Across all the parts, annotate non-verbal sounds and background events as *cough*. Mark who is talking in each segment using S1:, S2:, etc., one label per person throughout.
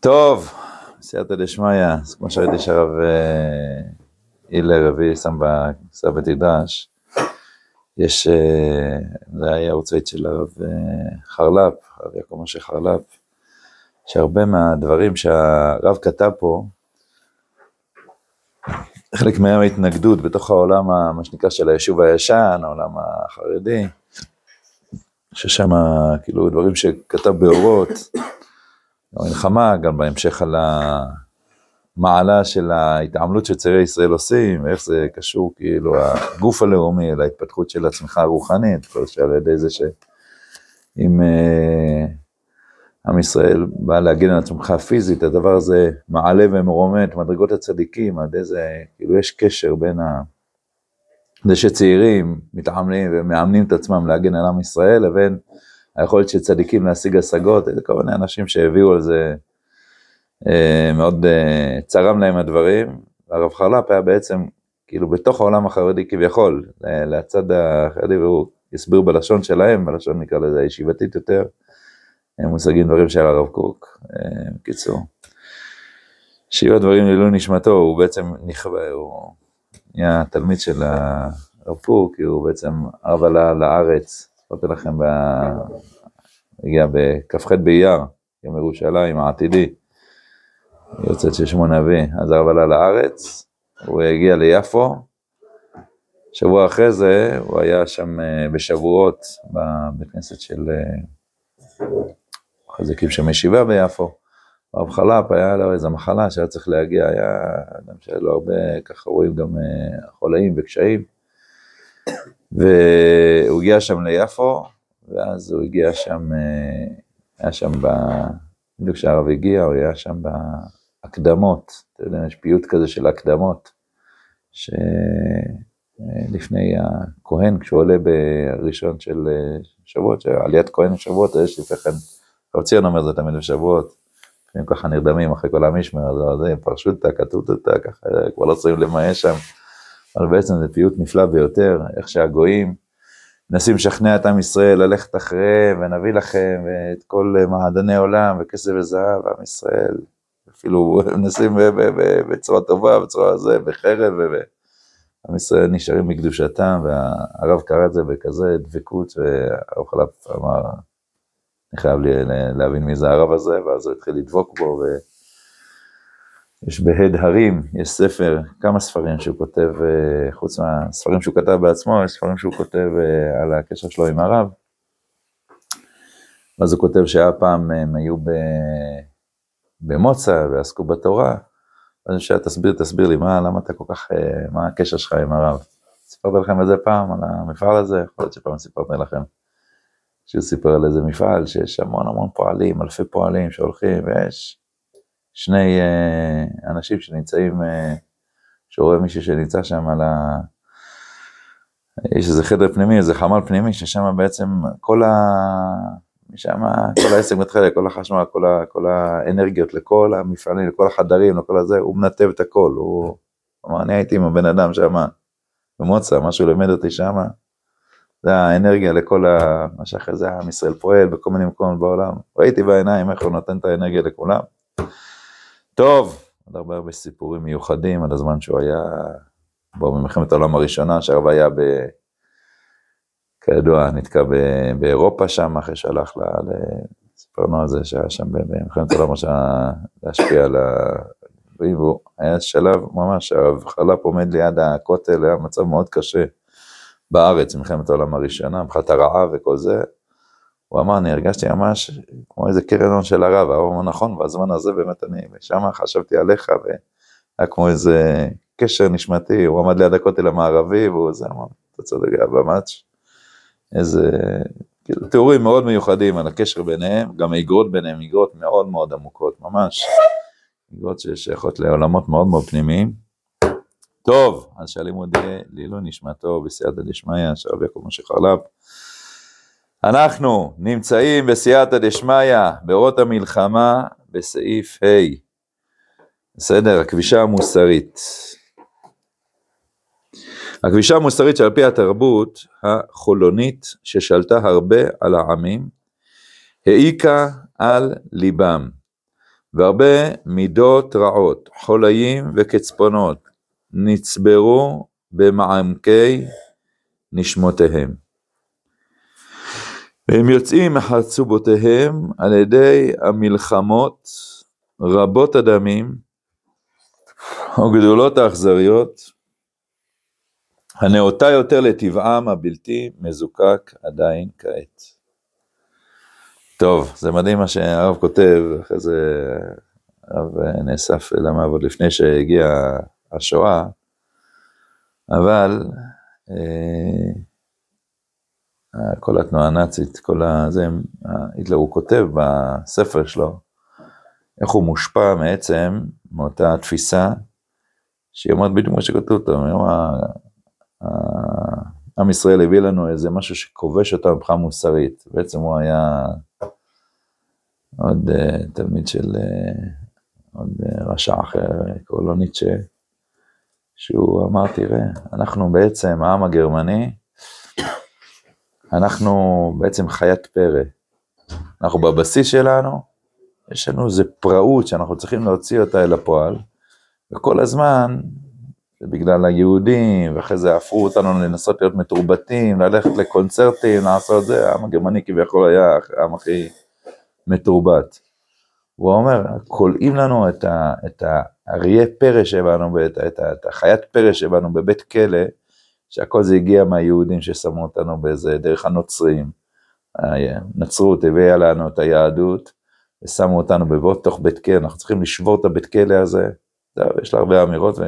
S1: טוב, סייעתא דשמיא, אז כמו שראיתי שהרב אה, הילר הביא, שם בסבא בית מדרש, יש, אה, זה היה ערוץ של הרב אה, חרל"פ, הרב יעקב משה חרל"פ, שהרבה מהדברים שהרב כתב פה, חלק מהם ההתנגדות בתוך העולם, מה שנקרא, של היישוב הישן, העולם החרדי, ששם כאילו דברים שכתב באורות, המלחמה, גם בהמשך על המעלה של ההתעמלות שצעירי ישראל עושים, ואיך זה קשור כאילו הגוף הלאומי להתפתחות של הצמיחה הרוחנית, כל שעל ידי זה שאם uh, עם ישראל בא להגן על הצמיחה הפיזית, הדבר הזה מעלה ומרומם את מדרגות הצדיקים, עד איזה, כאילו יש קשר בין ה... זה שצעירים מתעמלים ומאמנים את עצמם להגן על עם ישראל, לבין היכולת של צדיקים להשיג השגות, אלה כל מיני אנשים שהביאו על זה, אה, מאוד אה, צרם להם הדברים. הרב חרל"פ היה בעצם, כאילו בתוך העולם החרדי כביכול, לצד החרדי, והוא הסביר בלשון שלהם, בלשון נקרא לזה הישיבתית יותר, מושגים דברים של הרב קוק, אה, בקיצור. שיהיו הדברים לעילוי נשמתו, הוא בעצם נכווה, הוא נהיה תלמיד של הרב קוק, הוא בעצם אב עלה לארץ סיפרתי לכם. הגיע בכ"ח באייר, יום ירושלים העתידי, יוצאת של שמונה אבי, אז הרב עלה לארץ, הוא הגיע ליפו, שבוע אחרי זה הוא היה שם אה, בשבועות, בבית כנסת של אה, חזקים שם ישיבה ביפו. הרב חל"פ, היה לו איזו מחלה שהיה צריך להגיע, היה אדם שהיה לו הרבה, ככה רואים גם אה, חולאים וקשיים. והוא הגיע שם ליפו, ואז הוא הגיע שם, אה, היה שם, ב... בדיוק כשהרב הגיע, הוא היה שם בהקדמות, אתה יודע, יש פיוט כזה של הקדמות, שלפני הכהן, כשהוא עולה בראשון של אה, שבועות, עליית כהן בשבועות, יש לפני כן, רב ציון אומר זה תמיד בשבועות, לפעמים ככה נרדמים אחרי כל המשמר, זה פרשותא, כתותתא, ככה, כבר לא צריכים למה שם. אבל בעצם זה פיוט נפלא ביותר, איך שהגויים מנסים לשכנע את עם ישראל ללכת אחריהם ונביא לכם את כל מעדני עולם וכסף וזהב, עם ישראל, אפילו *laughs* מנסים בצורה טובה, בצורה זה, בחרב, ועם ישראל נשארים מקדושתם, והרב קרא את זה בכזה דבקות, והרב חלף אמר, אני חייב להבין מי זה הרב הזה, ואז הוא התחיל לדבוק בו, ו... יש בהד הרים, יש ספר, כמה ספרים שהוא כותב, אה, חוץ מהספרים שהוא כתב בעצמו, יש ספרים שהוא כותב אה, על הקשר שלו עם הרב. אז הוא כותב שהיה פעם הם היו במוצא ועסקו בתורה, אז אני שואל, תסביר, תסביר לי, מה, למה אתה כל כך, אה, מה הקשר שלך עם הרב? סיפרתי לכם איזה פעם על המפעל הזה, יכול להיות שפעם סיפרתי לכם. שהוא סיפר על איזה מפעל שיש המון המון פועלים, אלפי פועלים שהולכים, ויש שני uh, אנשים שנמצאים, uh, שרואה מישהו שנמצא שם על ה... יש איזה חדר פנימי, איזה חמ"ל פנימי, ששם בעצם כל ה... משם כל העסק מתחיל, כל החשמל, כל, ה... כל האנרגיות לכל המפעלים, לכל החדרים, לכל הזה, הוא מנתב את הכל, הוא אמר, אני הייתי עם הבן אדם שם, במוצא, מה שהוא לימד אותי שם, זה האנרגיה לכל ה... מה שאחרי זה עם ישראל פועל בכל מיני מקומות בעולם, ראיתי בעיניים איך הוא נותן את האנרגיה לכולם. טוב, עוד הרבה הרבה סיפורים מיוחדים על הזמן שהוא היה בו במלחמת העולם הראשונה, שהרב היה ב... כידוע, נתקע ב... באירופה שם, אחרי שהלך ל... ל... סיפרנו על זה שהיה שם במלחמת העולם הראשונה להשפיע על ה... והוא היה שלב ממש, הרב חלף עומד ליד הכותל, היה מצב מאוד קשה בארץ, במלחמת העולם הראשונה, מבחינת הרעב וכל זה, הוא אמר, אני הרגשתי ממש כמו איזה קרן הון של הרב, הוא אמר, נכון, בזמן הזה באמת אני, ושם חשבתי עליך, והיה כמו איזה קשר נשמתי, הוא עמד ליד הכותל המערבי, והוא זה אמר, אתה צודק, היה ממש איזה, כאילו, תיאורים מאוד מיוחדים על הקשר ביניהם, גם האגרות ביניהם, אגרות מאוד מאוד עמוקות, ממש, אגרות ששייכות לעולמות מאוד מאוד פנימיים. טוב, אז שהלימוד יהיה לעילוי נשמתו בסייעתא דשמיא, שהרב יעקב משה חרל"פ. אנחנו נמצאים בסייעתא דשמיא, באורות המלחמה, בסעיף ה', בסדר? הכבישה המוסרית. הכבישה המוסרית שעל פי התרבות החולונית ששלטה הרבה על העמים, העיקה על ליבם, והרבה מידות רעות, חולאים וקצפונות, נצברו במעמקי נשמותיהם. והם יוצאים מחצובותיהם על ידי המלחמות רבות הדמים וגדולות האכזריות, הנאותה יותר לטבעם הבלתי מזוקק עדיין כעת. טוב, זה מדהים מה שהרב כותב, אחרי זה הרב נאסף למה עוד לפני שהגיעה השואה, אבל אה, כל התנועה הנאצית, כל הזה, היטלר הוא כותב בספר שלו, איך הוא מושפע מעצם מאותה תפיסה, שהיא אומרת בדיוק מה שכתוב אותו, עם ישראל הביא לנו איזה משהו שכובש אותנו מבחינה מוסרית, בעצם הוא היה עוד uh, תלמיד של uh, עוד uh, רשע אחר, קוראים לו ניטשה, שהוא אמר, תראה, אנחנו בעצם, העם הגרמני, אנחנו בעצם חיית פרא. אנחנו בבסיס שלנו, יש לנו איזה פראות שאנחנו צריכים להוציא אותה אל הפועל, וכל הזמן, זה בגלל היהודים, ואחרי זה הפכו אותנו לנסות להיות מתורבתים, ללכת לקונצרטים, לעשות זה, העם הגרמני כביכול היה העם הכי מתורבת. הוא אומר, כולאים לנו את האריה פרא שבנו, את, את, את החיית פרא שבנו בבית כלא, שהכל זה הגיע מהיהודים ששמו אותנו באיזה דרך הנוצרים. הנצרות הביאה לנו את היהדות, ושמו אותנו בבוא תוך בית כלא, אנחנו צריכים לשבור את הבית כלא הזה. יש לה הרבה אמירות,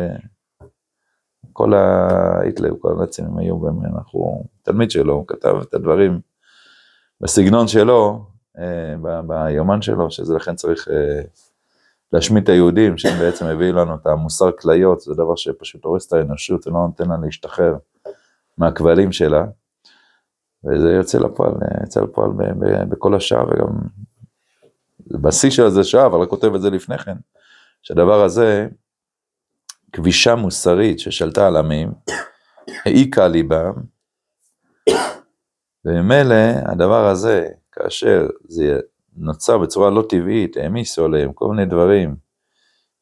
S1: וכל ההיטלר, כל הנאצים הם היו באמת, אנחנו, תלמיד שלו, הוא כתב את הדברים בסגנון שלו, אה, ביומן שלו, שזה לכן צריך אה, להשמיד את היהודים, שהם בעצם הביאו לנו את המוסר כליות, זה דבר שפשוט הורס את האנושות ולא נותן לה להשתחרר מהכבלים שלה. וזה יוצא לפועל, יוצא לפועל בכל השעה, וגם בשיא של זה שעה, אבל רק כותב את זה לפני כן, שהדבר הזה, כבישה מוסרית ששלטה על עמים, העיקה ליבם, וממילא הדבר הזה, כאשר זה נוצר בצורה לא טבעית, העמיסו עליהם כל מיני דברים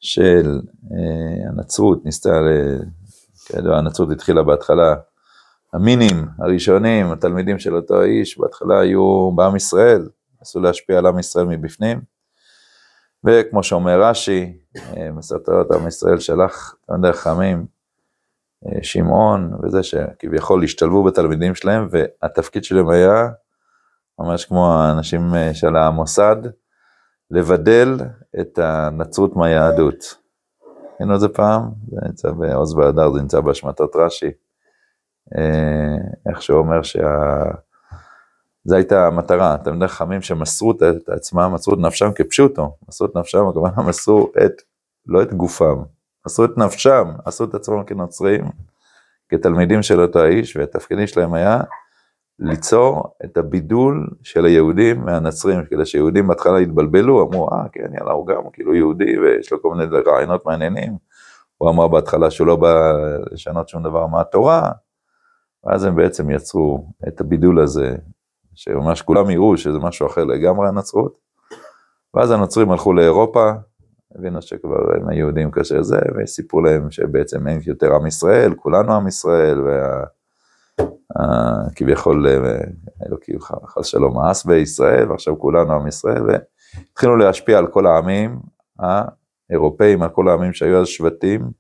S1: של אה, הנצרות, ניסתה, כידוע הנצרות התחילה בהתחלה, המינים הראשונים, התלמידים של אותו האיש, בהתחלה היו בעם ישראל, ניסו להשפיע על עם ישראל מבפנים, וכמו שאומר רש"י, אה, מסרטות עם ישראל שלח תלמידי חכמים, אה, שמעון וזה שכביכול השתלבו בתלמידים שלהם, והתפקיד שלהם היה ממש כמו האנשים אה, של המוסד, לבדל את הנצרות מהיהדות. ראינו את זה פעם, זה נמצא בעוז והדר, זה נמצא בהשמטות רש"י, איך שהוא אומר שה... זו הייתה המטרה, תלמידי חכמים שמסרו את עצמם, מסרו את נפשם כפשוטו, מסרו את נפשם, הכוונה מסרו את, לא את גופם, מסרו את נפשם, עשו את עצמם כנוצרים, כתלמידים של אותו האיש, והתפקידים שלהם היה ליצור את הבידול של היהודים מהנצרים, כדי שיהודים בהתחלה התבלבלו, אמרו, אה, כן, יאללה, הוא גם כאילו יהודי ויש לו כל מיני רעיונות מעניינים. הוא אמר בהתחלה שהוא לא בא לשנות שום דבר מהתורה, ואז הם בעצם יצרו את הבידול הזה, שממש כולם יראו שזה משהו אחר לגמרי הנצרות. ואז הנוצרים הלכו לאירופה, הבינו שכבר הם היהודים כאשר זה, וסיפרו להם שבעצם אין יותר עם ישראל, כולנו עם ישראל, וה... כביכול אה, אלוקים חס שלום מאס בישראל, ועכשיו כולנו עם ישראל, והתחילו להשפיע על כל העמים האירופאים, על כל העמים שהיו אז שבטים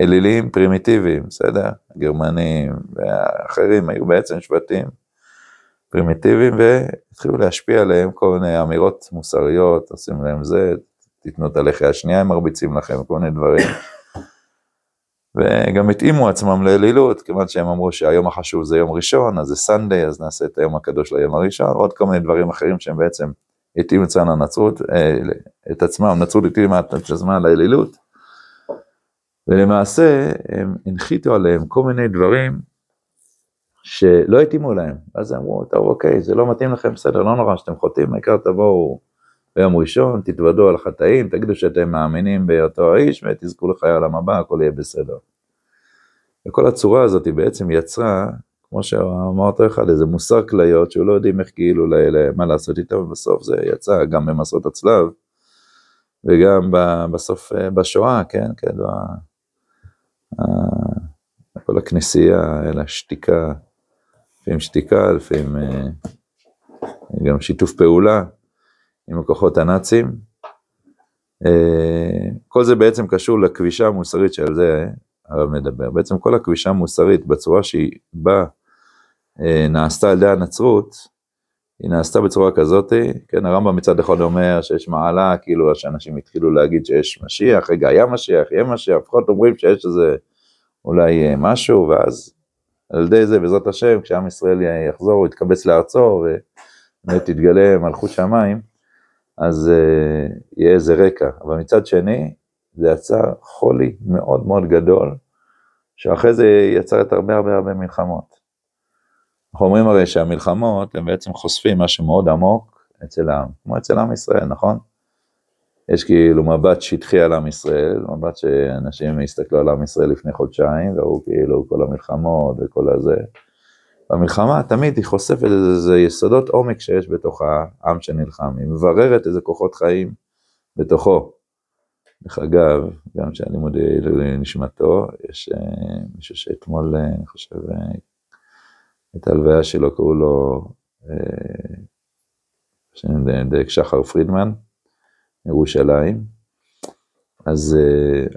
S1: אלילים פרימיטיביים, בסדר? גרמנים ואחרים היו בעצם שבטים פרימיטיביים, והתחילו להשפיע עליהם כל מיני אמירות מוסריות, עושים להם זה, תיתנו את הלחי השנייה, הם מרביצים לכם, כל מיני דברים. *coughs* וגם התאימו עצמם לאלילות, כיוון שהם אמרו שהיום החשוב זה יום ראשון, אז זה Sunday, אז נעשה את היום הקדוש ליום הראשון, ועוד כל מיני דברים אחרים שהם בעצם התאימו אצלנו לנצרות, אה, את עצמם, נצרות התאימה את עצמם לאלילות. ולמעשה הם הנחיתו עליהם כל מיני דברים שלא התאימו להם. אז אמרו, טוב אוקיי, זה לא מתאים לכם, בסדר, לא נורא שאתם חוטאים, העיקר תבואו ביום ראשון, תתוודו על החטאים, תגידו שאתם מאמינים באותו האיש ותזכו לחיי העולם הבא, הכל יהיה בסדר. וכל הצורה הזאת היא בעצם יצרה, כמו שאמר אותו אחד, איזה מוסר כליות שהוא לא יודעים איך כאילו, מה לעשות איתו, ובסוף זה יצא גם במסעות הצלב, וגם בסוף בשואה, כן, כידוע, כל הכנסייה, אלא שתיקה, לפעמים שתיקה, לפעמים גם שיתוף פעולה עם הכוחות הנאצים. כל זה בעצם קשור לכבישה המוסרית שעל זה הרב מדבר. בעצם כל הכבישה המוסרית בצורה שהיא באה, נעשתה על ידי הנצרות, היא נעשתה בצורה כזאת, כן, הרמב"ם מצד אחד אומר שיש מעלה, כאילו שאנשים התחילו להגיד שיש משיח, רגע, היה משיח, יהיה משיח, לפחות אומרים שיש איזה אולי משהו, ואז על ידי זה, בעזרת השם, כשעם ישראל יחזור, הוא יתקבץ לארצו, ובאמת תתגלה מלכות שמיים, אז uh, יהיה איזה רקע. אבל מצד שני, זה יצר חולי מאוד מאוד גדול, שאחרי זה יצר את הרבה הרבה הרבה מלחמות. אנחנו אומרים הרי שהמלחמות הם בעצם חושפים משהו מאוד עמוק אצל העם, כמו אצל עם ישראל, נכון? יש כאילו מבט שטחי על עם ישראל, מבט שאנשים הסתכלו על עם ישראל לפני חודשיים, והוא כאילו כל המלחמות וכל הזה. במלחמה תמיד היא חושפת איזה יסודות עומק שיש בתוך העם שנלחם, היא מבררת איזה כוחות חיים בתוכו. דרך אגב, גם כשהלימוד לנשמתו, יש אה, מישהו שאתמול, אה, אני חושב, אה, את ההלוויה שלו קראו לו, דייק שחר פרידמן, ירושלים. אז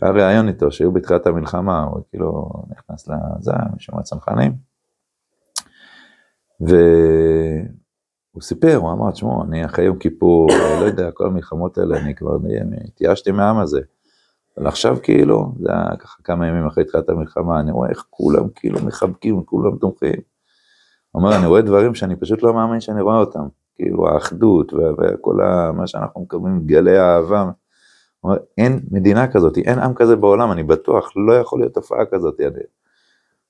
S1: היה ראיון איתו, שהיו בתחילת המלחמה, הוא כאילו נכנס לזה, משום הצנחנים. והוא סיפר, הוא אמר, תשמעו, אני אחרי יום כיפור, לא יודע, כל המלחמות האלה, אני כבר התייאשתי מהעם הזה. אבל עכשיו כאילו, זה היה ככה כמה ימים אחרי תחילת המלחמה, אני רואה איך כולם כאילו מחבקים, כולם תומכים. הוא אומר, אני רואה דברים שאני פשוט לא מאמין שאני רואה אותם. כאילו האחדות וכל מה שאנחנו מקבלים, גלי האהבה. הוא אומר, אין מדינה כזאת, אין עם כזה בעולם, אני בטוח, לא יכול להיות תופעה כזאת.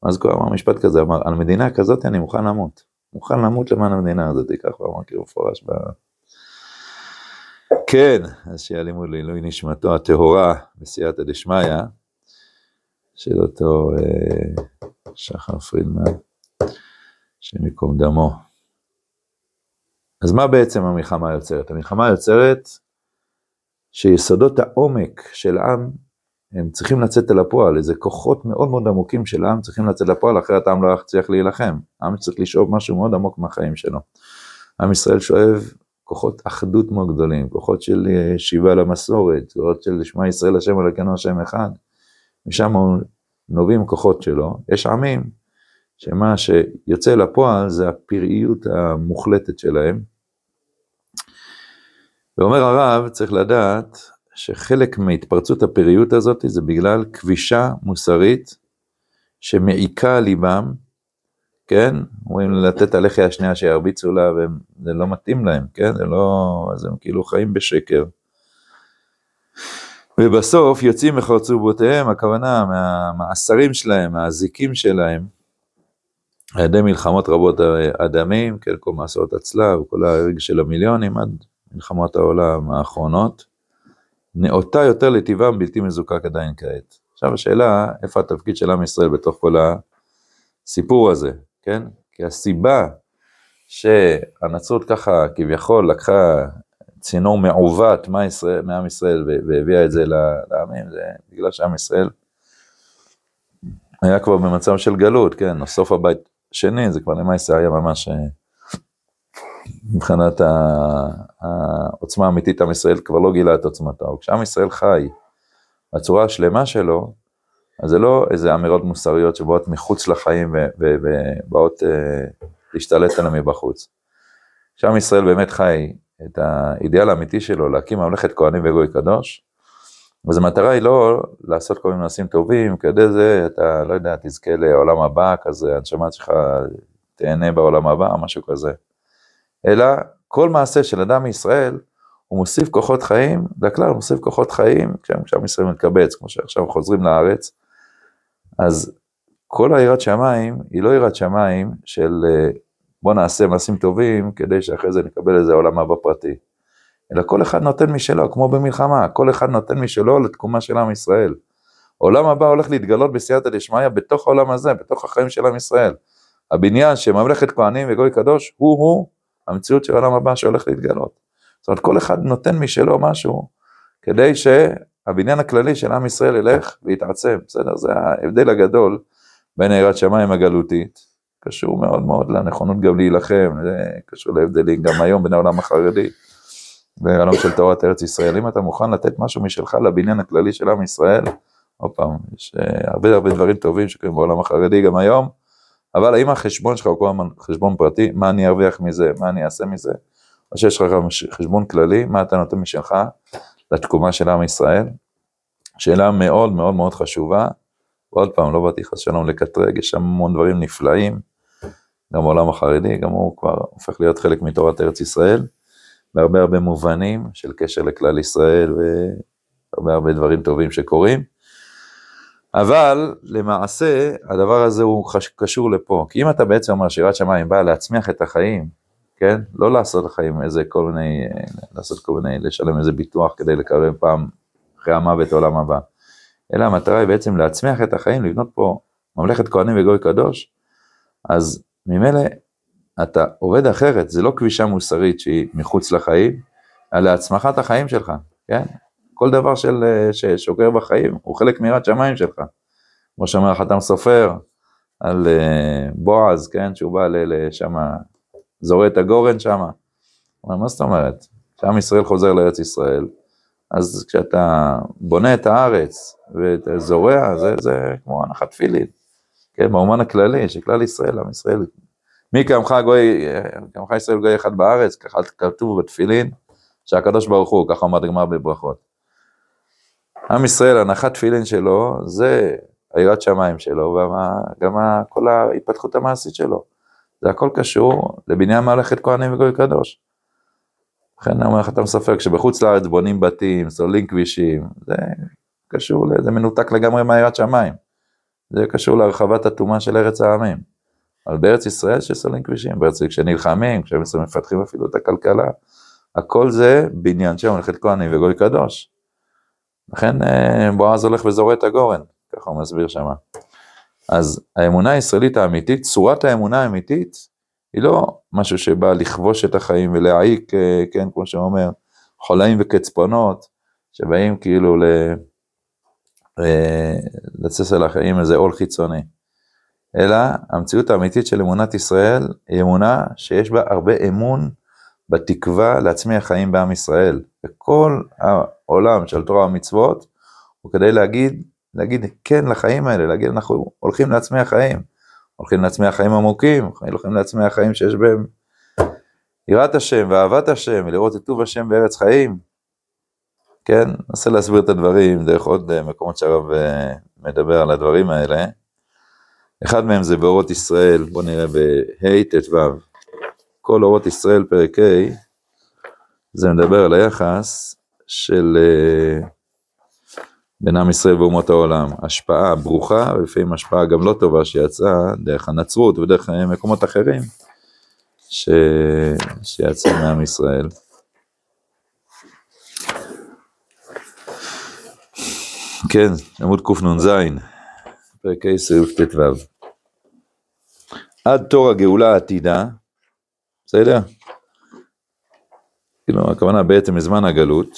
S1: אז כבר אמר משפט כזה, אמר, על מדינה כזאת אני מוכן למות. מוכן למות למען המדינה הזאת, ככה הוא אמר כאילו מפורש ב... כן, אז שיהיה לימוד לעילוי נשמתו הטהורה בסייעתא דשמיא של אותו אה, שחר פרידמן, השם ייקום דמו. אז מה בעצם המלחמה יוצרת? המלחמה יוצרת שיסודות העומק של עם הם צריכים לצאת אל הפועל, איזה כוחות מאוד מאוד עמוקים של העם צריכים לצאת לפועל, אחרת העם לא יצליח להילחם. העם צריך לשאוב משהו מאוד עמוק מהחיים שלו. עם ישראל שואב כוחות אחדות מאוד גדולים, כוחות של אה, שיבה למסורת, כוחות של שמע ישראל השם אלוקינו השם אחד. משם נובעים כוחות שלו. יש עמים שמה שיוצא לפועל זה הפראיות המוחלטת שלהם. ואומר הרב, צריך לדעת שחלק מהתפרצות הפריות הזאת זה בגלל כבישה מוסרית שמעיקה על ליבם, כן? אומרים לתת הלחי השנייה שירביצו לה, וזה לא מתאים להם, כן? זה לא... אז הם כאילו חיים בשקר. ובסוף יוצאים מחרצובותיהם, הכוונה מהמאסרים שלהם, מהזיקים שלהם, על ידי מלחמות רבות הדמים, כן, כל מסעות הצלב, כל ההרג של המיליונים, עד מלחמות העולם האחרונות. נאותה יותר לטבעם בלתי מזוקק עדיין כעת. עכשיו השאלה, איפה התפקיד של עם ישראל בתוך כל הסיפור הזה, כן? כי הסיבה שהנצרות ככה כביכול לקחה צינור מעוות מעם ישראל והביאה את זה לעמים, זה בגלל שעם ישראל היה כבר במצב של גלות, כן, סוף הבית שני, זה כבר למעשה היה ממש מבחינת העוצמה האמיתית, עם ישראל כבר לא גילה את עוצמתו. כשעם ישראל חי בצורה השלמה שלו, אז זה לא איזה אמירות מוסריות שבאות מחוץ לחיים ובאות אה, להשתלט עליהם מבחוץ. כשעם ישראל באמת חי את האידיאל האמיתי שלו, להקים ממלכת כהנים וגוי קדוש, אז המטרה היא לא לעשות כל מיני נושאים טובים, כדי זה אתה, לא יודע, תזכה לעולם הבא כזה, הנשמה שלך תהנה בעולם הבא, משהו כזה. אלא כל מעשה של אדם מישראל, הוא מוסיף כוחות חיים, לכלל הוא מוסיף כוחות חיים, כשעם ישראל מתקבץ, כמו שעכשיו חוזרים לארץ, אז כל היראת שמיים היא לא יראת שמיים של אה, בוא נעשה מעשים טובים כדי שאחרי זה נקבל איזה עולם הבא פרטי. אלא כל אחד נותן משלו, כמו במלחמה, כל אחד נותן משלו לתקומה של עם ישראל. עולם הבא הולך להתגלות בסייעתא דשמיא בתוך העולם הזה, בתוך החיים של עם ישראל. הבניין שממלכת כהנים וגוי קדוש, הוא-הוא המציאות של העולם הבא שהולך להתגלות. זאת אומרת, כל אחד נותן משלו משהו כדי שהבניין הכללי של עם ישראל ילך ויתעצם, בסדר? זה ההבדל הגדול בין יראת שמיים הגלותית, קשור מאוד מאוד לנכונות גם להילחם, זה קשור להבדלים גם היום בין העולם החרדי, בעולם של תורת ארץ ישראל. אם אתה מוכן לתת משהו משלך לבניין הכללי של עם ישראל, עוד פעם, יש אה, הרבה הרבה דברים טובים שקורים בעולם החרדי גם היום, אבל האם החשבון שלך הוא כל הזמן חשבון פרטי, מה אני ארוויח מזה, מה אני אעשה מזה, או שיש לך גם חשבון כללי, מה אתה נותן משלך לתקומה של עם ישראל? שאלה מאוד מאוד מאוד חשובה, ועוד פעם, לא באתי חס שלום לקטרג, יש שם המון דברים נפלאים, גם בעולם החרדי, גם הוא כבר הופך להיות חלק מתורת ארץ ישראל, בהרבה הרבה מובנים של קשר לכלל ישראל והרבה הרבה דברים טובים שקורים. אבל למעשה הדבר הזה הוא קשור לפה, כי אם אתה בעצם אומר שירת שמיים באה להצמיח את החיים, כן? לא לעשות לחיים איזה כל מיני, לעשות כל מיני, לשלם איזה ביטוח כדי לקרב פעם אחרי המוות עולם הבא, אלא המטרה היא בעצם להצמיח את החיים, לבנות פה ממלכת כהנים וגוי קדוש, אז ממילא אתה עובד אחרת, זה לא כבישה מוסרית שהיא מחוץ לחיים, אלא הצמחת החיים שלך, כן? כל דבר של, אה, ששוקר בחיים הוא חלק מיראת שמיים שלך. כמו שאומר החתם סופר על אה, בועז, כן, שהוא בא לשם, זורע את הגורן שם. אומר, מה זאת אומרת? כשעם ישראל חוזר לארץ ישראל, אז כשאתה בונה את הארץ ואתה זורע, זה, זה כמו הנחת תפילין, כן, באומן הכללי, שכלל ישראל, עם ישראל, מי קמך גוי, קמך ישראל גוי אחד בארץ, ככה כתוב בתפילין, שהקדוש ברוך הוא, ככה אומר הגמר בברכות. עם ישראל, הנחת תפילין שלו, זה היראת שמיים שלו, וגם כל ההתפתחות המעשית שלו. זה הכל קשור לבניין מלאכת כהנים וגוי קדוש. לכן אני אומר לך, אתה מספר, כשבחוץ לארץ בונים בתים, סוללים כבישים, זה קשור, זה מנותק לגמרי מהיראת שמיים. זה קשור להרחבת הטומאה של ארץ העמים. אבל בארץ ישראל שסוללים כבישים, בארץ כשנלחמים, כשמפתחים אפילו את הכלכלה, הכל זה בניין של מלאכת כהנים וגוי קדוש. לכן אה, בועז הולך וזורע את הגורן, ככה הוא מסביר שמה. אז האמונה הישראלית האמיתית, צורת האמונה האמיתית, היא לא משהו שבא לכבוש את החיים ולהעיק, אה, כן, כמו שאומר, חולאים וקצפונות, שבאים כאילו ל... אה, על החיים איזה עול חיצוני. אלא המציאות האמיתית של אמונת ישראל היא אמונה שיש בה הרבה אמון בתקווה להצמיח חיים בעם ישראל. וכל העולם של תורה ומצוות הוא כדי להגיד, להגיד כן לחיים האלה, להגיד אנחנו הולכים להצמיח חיים, הולכים להצמיח חיים עמוקים, הולכים להצמיח חיים שיש בהם יראת השם ואהבת השם ולראות את טוב השם בארץ חיים. כן, ננסה להסביר את הדברים דרך עוד אה, מקומות שהרב אה, מדבר על הדברים האלה. אחד מהם זה באורות ישראל, בואו נראה בה' ט"ו. כל אורות ישראל פרק ה', זה מדבר על היחס של uh, בין עם ישראל ואומות העולם, השפעה ברוכה ולפעמים השפעה גם לא טובה שיצאה דרך הנצרות ודרך מקומות אחרים ש... שיצאה מעם ישראל. כן, עמוד קנ"ז, פרק ה' סעיף ט"ו. עד תור הגאולה העתידה, בסדר? כאילו, הכוונה בעצם מזמן הגלות,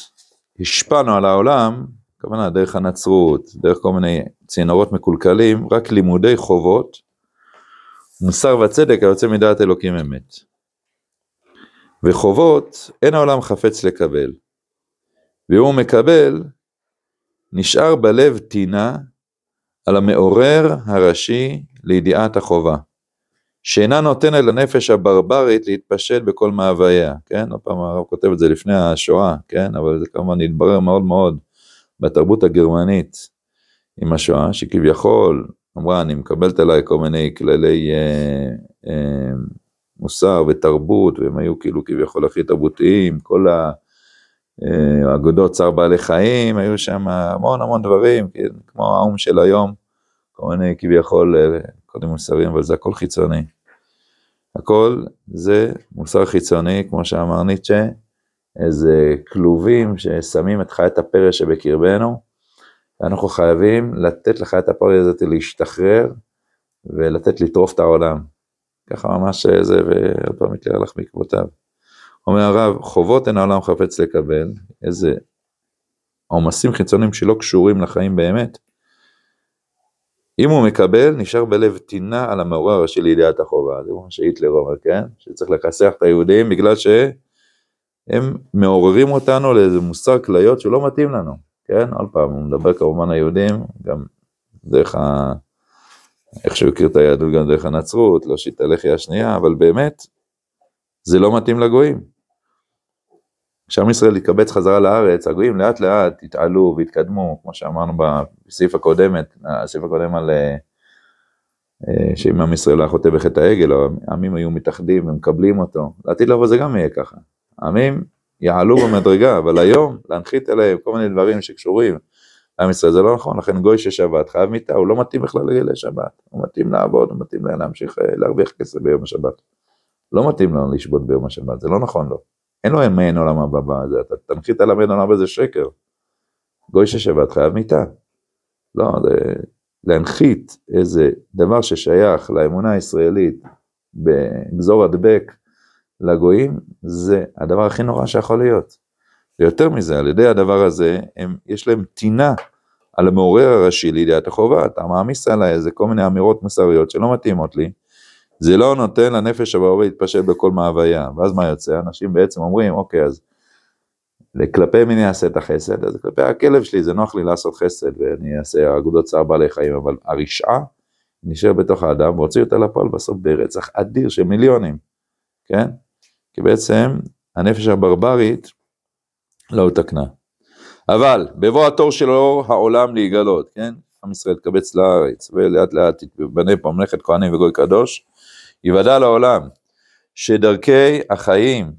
S1: השפענו על העולם, הכוונה דרך הנצרות, דרך כל מיני צינורות מקולקלים, רק לימודי חובות, מוסר וצדק היוצא מדעת אלוקים אמת. וחובות אין העולם חפץ לקבל. והוא מקבל, נשאר בלב טינה על המעורר הראשי לידיעת החובה. שאינה נותנת לנפש הברברית להתפשט בכל מאווייה, כן? עוד פעם הרב כותב את זה לפני השואה, כן? אבל זה כמובן התברר מאוד מאוד בתרבות הגרמנית עם השואה, שכביכול אמרה, אני מקבלת עליי כל מיני כללי אה, אה, מוסר ותרבות, והם היו כאילו כביכול הכי תרבותיים, כל האגודות אה, צער בעלי חיים, היו שם המון המון דברים, כן? כמו האו"ם של היום, כל מיני כביכול אה, קודם מוסריים, אבל זה הכל חיצוני. הכל זה מוסר חיצוני, כמו שאמר ניטשה, איזה כלובים ששמים את חיית הפרא שבקרבנו, ואנחנו חייבים לתת לחיית הפרא הזאת להשתחרר ולתת לטרוף את העולם. ככה ממש זה, ועוד פעם יקרה לך בעקבותיו. אומר הרב, חובות אין העולם חפץ לקבל, איזה עומסים חיצוניים שלא קשורים לחיים באמת, אם הוא מקבל, נשאר בלב טינה על המעורר הראשי לידיעת החובה. זה מה שהיטלר אומר, כן? שצריך לכסח את היהודים בגלל שהם מעוררים אותנו לאיזה מושג כליות שלא מתאים לנו, כן? עוד פעם, הוא מדבר כמובן היהודים, גם דרך ה... איך שהוא הכיר את היהדות גם דרך הנצרות, לא שיטה לחי השנייה, אבל באמת, זה לא מתאים לגויים. כשעם ישראל יתקבץ חזרה לארץ, הגויים לאט לאט יתעלו ויתקדמו, כמו שאמרנו בסעיף הקודמת, הסעיף הקודם על אה, אה, שאם עם ישראל היה חוטא בחטא העגל, העמים היו מתאחדים ומקבלים אותו, לעתיד לבוא זה גם יהיה ככה. העמים יעלו במדרגה, אבל היום להנחית עליהם כל מיני דברים שקשורים לעם ישראל זה לא נכון, לכן גוי של שבת חייב מיתה, הוא לא מתאים בכלל לגילי שבת, הוא מתאים לעבוד, הוא מתאים להמשיך אה, להרוויח כסף ביום השבת. לא מתאים לו לשבות ביום השבת, זה לא נכון לו. אין לו מעין עולם הבא, זה, אתה תנחית על המעין עולם הבא זה שקר. גוי ששבת חייב מיתה. לא, זה להנחית איזה דבר ששייך לאמונה הישראלית בגזור הדבק לגויים, זה הדבר הכי נורא שיכול להיות. ויותר מזה, על ידי הדבר הזה, הם, יש להם טינה על המעורר הראשי לידיעת החובה, אתה מעמיס עליי איזה כל מיני אמירות מוסריות שלא מתאימות לי, זה לא נותן לנפש הבא להתפשט בכל מאוויה, ואז מה יוצא? אנשים בעצם אומרים, אוקיי, אז כלפי מי אני אעשה את החסד? אז כלפי הכלב שלי זה נוח לי לעשות חסד, ואני אעשה אגודות צער בעלי חיים, אבל הרשעה נשאר בתוך האדם, והוציא אותה לפועל בסוף ברצח אדיר של מיליונים, כן? כי בעצם הנפש הברברית לא תקנה. אבל בבוא התור שלו העולם להיגלות, כן? עם ישראל יתקבץ לארץ, ולאט לאט תתבנה פה ממלכת כהנים וגוי קדוש, יוודע לעולם שדרכי החיים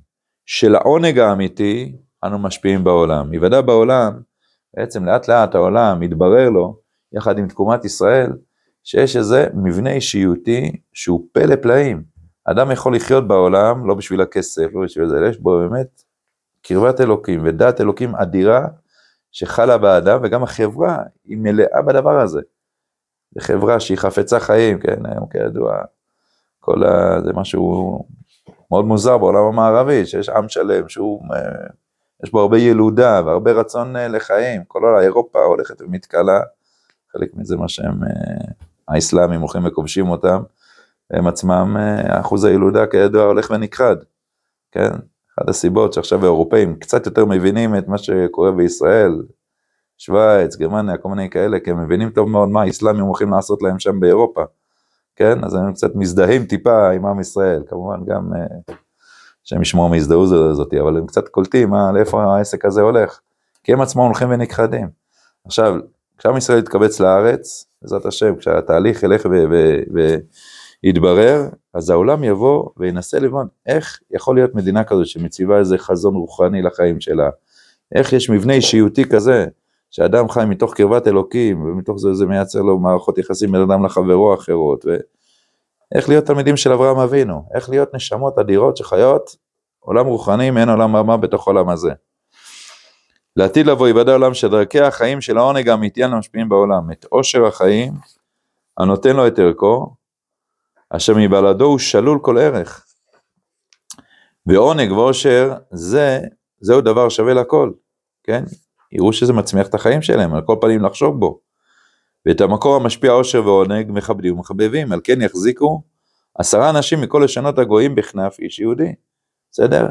S1: של העונג האמיתי אנו משפיעים בעולם. יוודע בעולם, בעצם לאט לאט העולם מתברר לו, יחד עם תקומת ישראל, שיש איזה מבנה אישיותי שהוא פלא פלאים. אדם יכול לחיות בעולם לא בשביל הכסף, לא בשביל זה, יש בו באמת קרבת אלוקים ודת אלוקים אדירה שחלה באדם, וגם החברה היא מלאה בדבר הזה. זו חברה שהיא חפצה חיים, כן, היום כידוע, כל ה... זה משהו מאוד מוזר בעולם המערבי, שיש עם שלם שהוא, אה, יש בו הרבה ילודה והרבה רצון אה, לחיים, כל אירופה הולכת ומתכלה, חלק מזה מה שהם, אה, האסלאמים הולכים וכובשים אותם, הם עצמם, אחוז הילודה כידוע הולך ונכחד, כן? אחת הסיבות שעכשיו האירופאים קצת יותר מבינים את מה שקורה בישראל, שווייץ, גרמניה, כל מיני כאלה, כי הם מבינים טוב מאוד מה האסלאמים הולכים לעשות להם שם באירופה. כן? אז הם קצת מזדהים טיפה עם עם ישראל, כמובן גם אה, שהם ישמעו מהזדהות הזאת, אבל הם קצת קולטים מה, לאיפה העסק הזה הולך, כי הם עצמם הולכים ונכחדים. עכשיו, כשעם ישראל יתקבץ לארץ, בעזרת השם, כשהתהליך ילך ויתברר, אז העולם יבוא וינסה לבון איך יכול להיות מדינה כזאת שמציבה איזה חזון רוחני לחיים שלה, איך יש מבנה אישיותי כזה, שאדם חי מתוך קרבת אלוקים, ומתוך זה זה מייצר לו מערכות יחסים בין אדם לחברו אחרות, ואיך להיות תלמידים של אברהם אבינו, איך להיות נשמות אדירות שחיות עולם רוחני מעין עולם רמה בתוך העולם הזה. לעתיד לבוא יוודא עולם שדרכי החיים של העונג האמיתי אנו משפיעים בעולם, את עושר החיים הנותן לו את ערכו, אשר מבלעדו הוא שלול כל ערך. ועונג ועושר זה, זהו דבר שווה לכל, כן? יראו שזה מצמיח את החיים שלהם, על כל פנים לחשוב בו. ואת המקור המשפיע עושר ועונג מכבדים ומחבבים, על כן יחזיקו עשרה אנשים מכל לשונות הגויים בכנף איש יהודי. בסדר?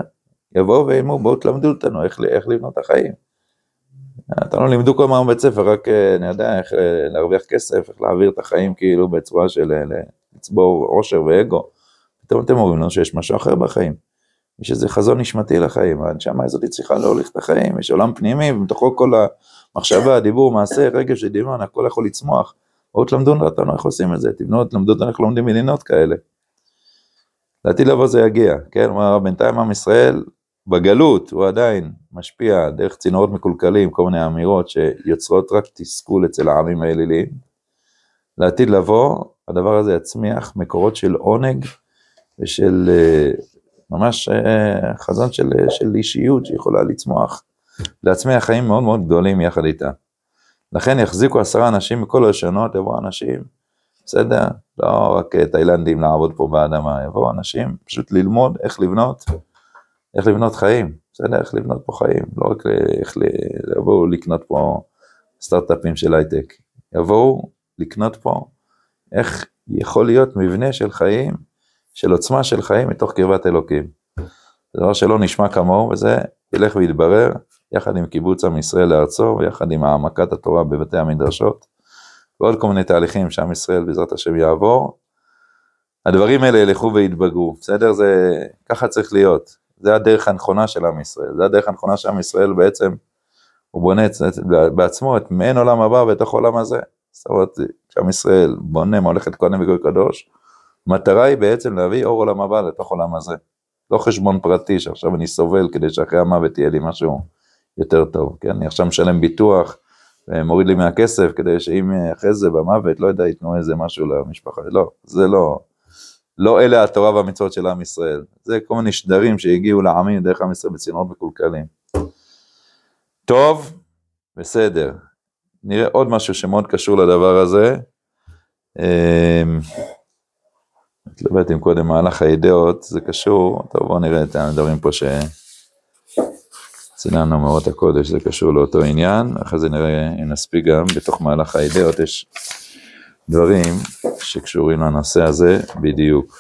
S1: יבואו וילמו, בואו תלמדו אותנו איך, איך לבנות את החיים. אותנו לימדו כל הזמן בבית ספר, רק אה, אני יודע איך אה, להרוויח כסף, איך להעביר את החיים כאילו בצורה של אה, לצבור עושר ואגו. פתאום אתם אומרים לנו שיש משהו אחר בחיים. יש איזה חזון נשמתי לחיים, הנשמה הזאת צריכה להוליך את החיים, יש עולם פנימי, ומתוכו כל המחשבה, הדיבור, מעשה, רגש ודמיון, הכל יכול לצמוח. בואו תלמדו אותנו איך עושים את זה, תבנו, תלמדו אותנו איך לומדים מדינות כאלה. לעתיד לבוא זה יגיע, כן, כלומר בינתיים עם ישראל בגלות הוא עדיין משפיע דרך צינורות מקולקלים, כל מיני אמירות שיוצרות רק תסכול אצל העמים האליליים. לעתיד לבוא, הדבר הזה יצמיח מקורות של עונג ושל אה, ממש אה, חזון של, של אישיות שיכולה לצמוח לעצמי החיים מאוד מאוד גדולים יחד איתה. לכן יחזיקו עשרה אנשים מכל הלשונות, יבואו אנשים, בסדר? לא רק תאילנדים לעבוד פה באדמה, יבואו אנשים פשוט ללמוד איך לבנות, איך לבנות חיים, בסדר, איך לבנות פה חיים, לא רק איך לבואו לקנות פה סטארט-אפים של הייטק, יבואו לקנות פה איך יכול להיות מבנה של חיים, של עוצמה של חיים מתוך קרבת אלוקים. זה דבר שלא נשמע כמוהו, וזה ילך ויתברר יחד עם קיבוץ עם ישראל לארצו, ויחד עם העמקת התורה בבתי המדרשות, ועוד כל מיני תהליכים שעם ישראל בעזרת השם יעבור. הדברים האלה ילכו ויתבגרו, בסדר? זה, ככה צריך להיות. זה הדרך הנכונה של עם ישראל, זה הדרך הנכונה של עם ישראל בעצם, הוא בונה בעצמו את מעין עולם הבא בתוך עולם הזה. זאת אומרת, כשעם ישראל בונה מולכת כהנים וגוי קדוש, מטרה היא בעצם להביא אור עולם הבא לתוך עולם הזה. לא חשבון פרטי שעכשיו אני סובל כדי שאחרי המוות יהיה לי משהו יותר טוב, כן? אני עכשיו משלם ביטוח, מוריד לי מהכסף כדי שאם אחרי זה במוות, לא יודע, ייתנו איזה משהו למשפחה, לא, זה לא, לא אלה התורה והמצוות של עם ישראל, זה כל מיני שדרים שהגיעו לעמים דרך עם ישראל בצינורות מקולקלים. טוב, בסדר. נראה עוד משהו שמאוד קשור לדבר הזה. מתלבט אם קודם מהלך האידאות, זה קשור, טוב בואו נראה את הדברים פה שצילנו מאורות הקודש, זה קשור לאותו עניין, אחרי זה נראה אם נספיק גם, בתוך מהלך האידאות יש דברים שקשורים לנושא הזה בדיוק.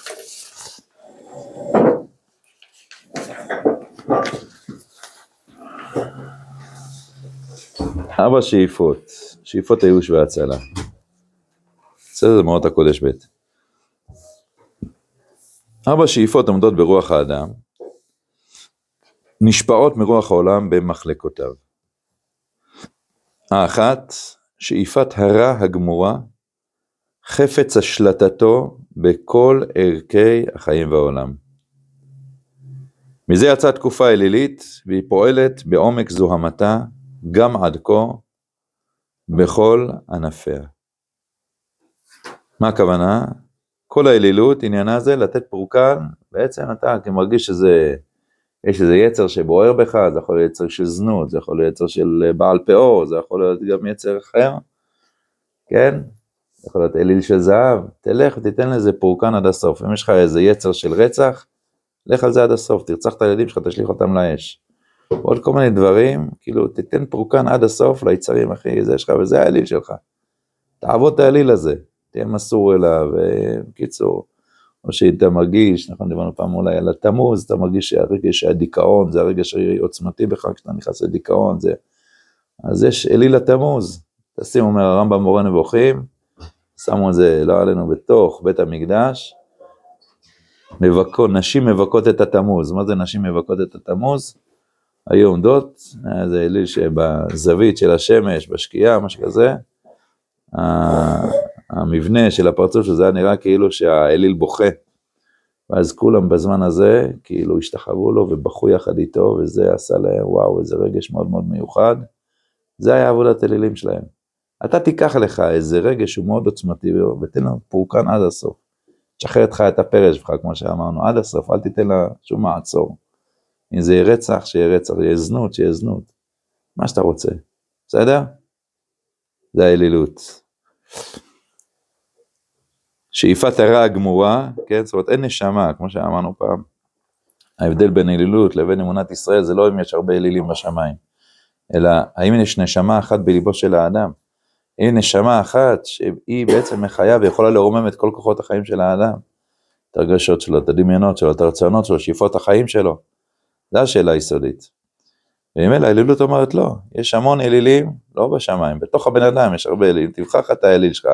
S1: ארבע שאיפות, שאיפות הייאוש וההצלה. בסדר, זה מאורות הקודש ב'. ארבע שאיפות עומדות ברוח האדם, נשפעות מרוח העולם במחלקותיו. האחת, שאיפת הרע הגמורה, חפץ השלטתו בכל ערכי החיים והעולם. מזה יצאה תקופה אלילית, והיא פועלת בעומק זוהמתה, גם עד כה, בכל ענפיה. מה הכוונה? כל האלילות, עניינה זה לתת פורקן, בעצם אתה מרגיש שזה, יש איזה יצר שבוער בך, זה יכול להיות יצר של זנות, זה יכול להיות יצר של בעל פאור, זה יכול להיות גם יצר אחר, כן? זה יכול להיות אליל של זהב, תלך ותיתן לזה פורקן עד הסוף. אם יש לך איזה יצר של רצח, לך על זה עד הסוף, תרצח את הילדים שלך, תשליך אותם לאש. עוד כל מיני דברים, כאילו תיתן פורקן עד הסוף ליצרים הכי זה שלך, וזה האליל שלך. תעבוד את האליל הזה. תהיה מסור אליו, בקיצור, או שאתה מרגיש, נכון, דיברנו פעם אולי על התמוז, אתה מרגיש שהרגש הדיכאון, זה הרגש העוצמתי בך, כשאתה נכנס לדיכאון, זה... אז יש אליל התמוז, תשים, אומר הרמב"ם מורה נבוכים, שמו את זה, לא עלינו, בתוך בית המקדש, מבקות, נשים מבכות את התמוז, מה זה נשים מבכות את התמוז? היו עומדות, זה אליל שבזווית של השמש, בשקיעה, משהו כזה, המבנה של הפרצוף שזה היה נראה כאילו שהאליל בוכה. ואז כולם בזמן הזה כאילו השתחוו לו ובכו יחד איתו, וזה עשה להם וואו, איזה רגש מאוד מאוד מיוחד. זה היה עבודת אלילים שלהם. אתה תיקח לך איזה רגש שהוא מאוד עוצמתי, ותן לו פורקן עד הסוף. תשחרר איתך את הפרש שלך, כמו שאמרנו, עד הסוף, אל תיתן לה שום מעצור. אם זה יהיה רצח, שיהיה רצח, יהיה זנות, שיהיה זנות. מה שאתה רוצה, בסדר? זה האלילות. שאיפת הרע הגמורה, כן, זאת אומרת אין נשמה, כמו שאמרנו פעם. ההבדל בין אלילות לבין אמונת ישראל זה לא אם יש הרבה אלילים בשמיים, אלא האם יש נשמה אחת בליבו של האדם. אם נשמה אחת שהיא בעצם מחיה ויכולה לרומם את כל כוחות החיים של האדם. את הרגשות שלו, את הדמיונות שלו, את הרצונות שלו, שאיפות החיים שלו. זו השאלה היסודית. וממילא האלילות אומרת לא, יש המון אלילים, לא בשמיים, בתוך הבן אדם יש הרבה אלילים, תבחר לך את האליל שלך,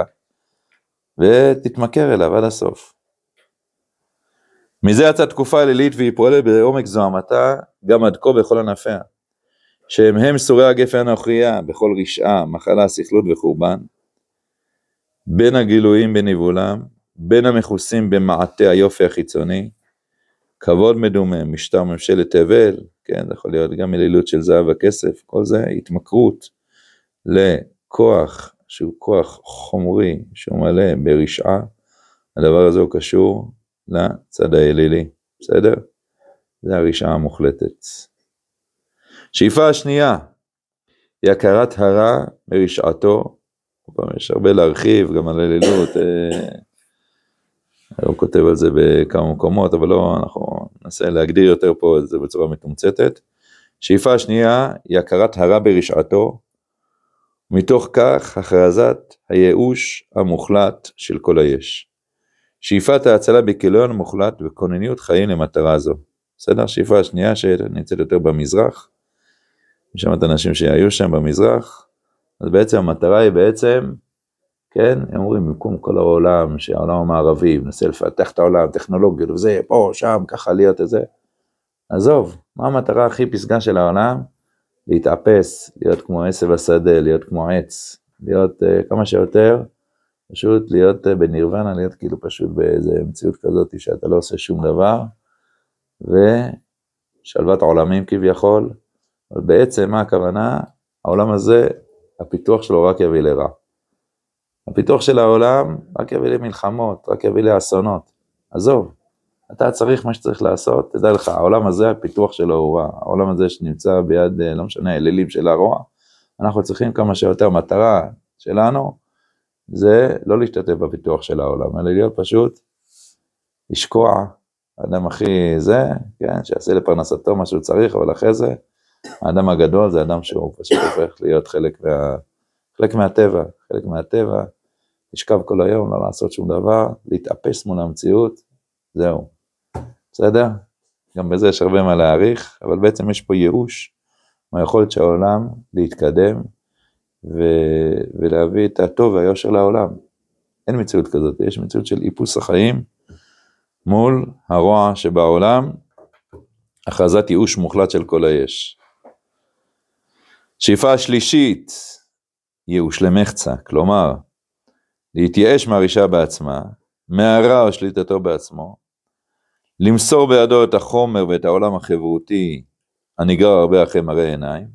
S1: ותתמכר אליו עד הסוף. מזה יצאה תקופה אלילית והיא פועלת בעומק זוהמתה, גם עד כה בכל ענפיה. שהם הם סורי הגפן הנוכריה, בכל רשעה, מחלה, סכלות וחורבן, בין הגילויים בניבולם, בין המכוסים במעטה היופי החיצוני, כבוד מדומם, משטר ממשלת תבל, כן, זה יכול להיות גם אלילות של זהב וכסף, כל זה התמכרות לכוח שהוא כוח חומרי שהוא מלא ברשעה, הדבר הזה הוא קשור לצד האלילי, בסדר? זה הרשעה המוחלטת. שאיפה השנייה היא הכרת הרע מרשעתו, יש הרבה להרחיב גם על אלילות, אה, הוא כותב על זה בכמה מקומות, אבל לא, אנחנו ננסה להגדיר יותר פה את זה בצורה מתומצתת. שאיפה השנייה היא הכרת הרע ברשעתו, מתוך כך הכרזת הייאוש המוחלט של כל היש. שאיפת ההצלה בכיליון מוחלט וכונניות חיים למטרה זו. בסדר? שאיפה השנייה שנמצאת יותר במזרח, יש שם את האנשים שהיו שם במזרח, אז בעצם המטרה היא בעצם, כן, הם אומרים במקום כל העולם, שהעולם המערבי מנסה לפתח את העולם, טכנולוגיות וזה, פה, שם, ככה להיות את זה. עזוב, מה המטרה הכי פסגה של העולם? להתאפס, להיות כמו עשב השדה, להיות כמו עץ, להיות uh, כמה שיותר, פשוט להיות uh, בנירוונה, להיות כאילו פשוט באיזה מציאות כזאת שאתה לא עושה שום דבר, ושלוות עולמים כביכול, אבל בעצם מה הכוונה? העולם הזה, הפיתוח שלו רק יביא לרע. הפיתוח של העולם רק יביא למלחמות, רק יביא לאסונות. עזוב, אתה צריך מה שצריך לעשות, תדע לך, העולם הזה, הפיתוח שלו הוא רע. העולם הזה שנמצא ביד, אה, לא משנה, אלילים של הרוע, אנחנו צריכים כמה שיותר, מטרה שלנו זה לא להשתתף בפיתוח של העולם, אלא להיות פשוט, לשקוע, האדם הכי זה, כן, שיעשה לפרנסתו מה שהוא צריך, אבל אחרי זה, האדם הגדול זה אדם שהוא פשוט הופך להיות חלק, מה, חלק מהטבע, חלק מהטבע, לשכב כל היום, לא לעשות שום דבר, להתאפס מול המציאות, זהו. בסדר? גם בזה יש הרבה מה להעריך, אבל בעצם יש פה ייאוש מהיכולת של העולם להתקדם ו... ולהביא את הטוב והיושר לעולם. אין מציאות כזאת, יש מציאות של איפוס החיים מול הרוע שבעולם, הכרזת ייאוש מוחלט של כל היש. שאיפה השלישית, ייאוש למחצה, כלומר, להתייאש מהרישה בעצמה, מהרע או שליטתו בעצמו, למסור בידו את החומר ואת העולם החברותי הנגרר הרבה אחרי מראה עיניים,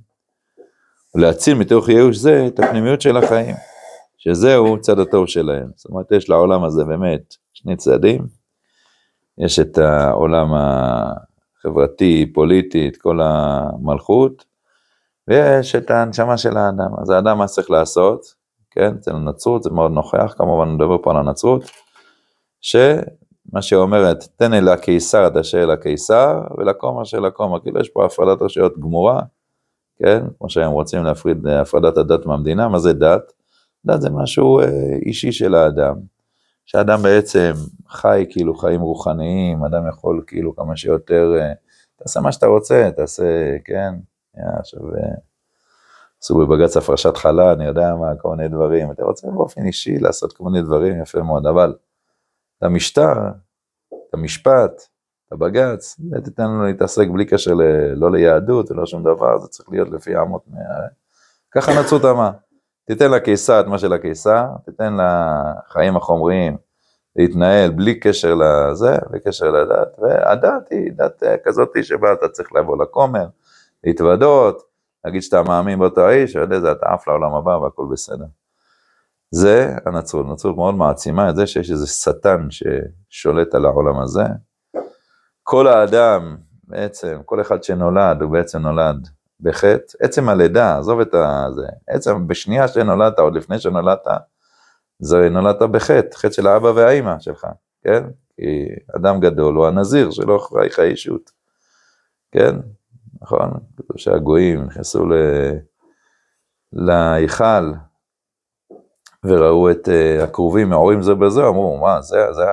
S1: ולהציל מתוך ייאוש זה את הפנימיות של החיים, שזהו צד הטוב שלהם. זאת אומרת, יש לעולם הזה באמת שני צדדים, יש את העולם החברתי, פוליטי, את כל המלכות, ויש את ההנשמה של האדם. אז האדם מה צריך לעשות? כן, אצל הנצרות זה מאוד נוכח, כמובן נדבר פה על הנצרות, ש... מה שאומרת, תן אל הקיסר את אשר אל הקיסר, ולקום אשר לקום, כאילו יש פה הפרדת רשויות גמורה, כן? כמו שהם רוצים להפריד הפרדת הדת מהמדינה, מה זה דת? דת זה משהו אה, אישי של האדם, שאדם בעצם חי כאילו חיים רוחניים, אדם יכול כאילו כמה שיותר, אה, תעשה מה שאתה רוצה, תעשה, כן? עכשיו, אה, עשו בבג"ץ הפרשת חלה, אני יודע מה, כל מיני דברים, אתה רוצה באופן אישי לעשות כל מיני דברים, יפה מאוד, אבל את המשטר, את המשפט, את הבג"ץ, תיתן לנו להתעסק בלי קשר ל, לא ליהדות ולא שום דבר, זה צריך להיות לפי אמות מה... ככה נצרות אמר. תיתן לקיסר את מה של הקיסר, תיתן לחיים החומריים להתנהל בלי קשר לזה, בלי קשר לדת, והדת היא דת כזאת שבה אתה צריך לבוא לכומר, להתוודות, להגיד שאתה מאמין באותו האיש, יודע זה אתה עף לעולם הבא והכל בסדר. זה הנצרות, הנצרות מאוד מעצימה את זה שיש איזה שטן ששולט על העולם הזה. כל האדם, בעצם, כל אחד שנולד, הוא בעצם נולד בחטא. עצם הלידה, עזוב את זה, עצם בשנייה שנולדת, עוד לפני שנולדת, זה נולדת בחטא, חטא של האבא והאימא שלך, כן? כי אדם גדול הוא הנזיר שלא חייך אישות, כן? נכון? שהגויים נכנסו להיכל, וראו את uh, הכרובים מעורים זה בזה, אמרו, מה, זה, זה,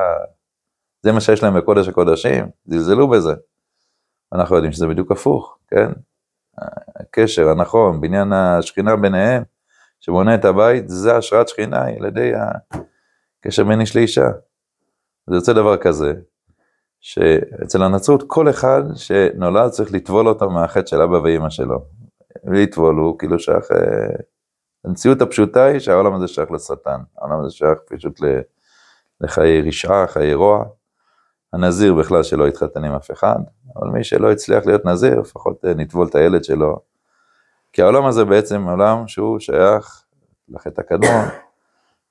S1: זה מה שיש להם בקודש הקודשים? זלזלו בזה. אנחנו יודעים שזה בדיוק הפוך, כן? הקשר הנכון, בניין השכינה ביניהם, שבונה את הבית, זה השראת שכינה, על ידי הקשר בין איש לאישה. זה יוצא דבר כזה, שאצל הנצרות כל אחד שנולד צריך לטבול אותו מהחטא של אבא ואימא שלו. לטבול הוא כאילו שייך המציאות הפשוטה היא שהעולם הזה שייך לשטן, העולם הזה שייך פשוט לחיי רשעה, חיי רוע. הנזיר בכלל שלא יתחתן עם אף אחד, אבל מי שלא הצליח להיות נזיר, לפחות אה, נטבול את הילד שלו. כי העולם הזה בעצם עולם שהוא שייך לחטא הקדמון,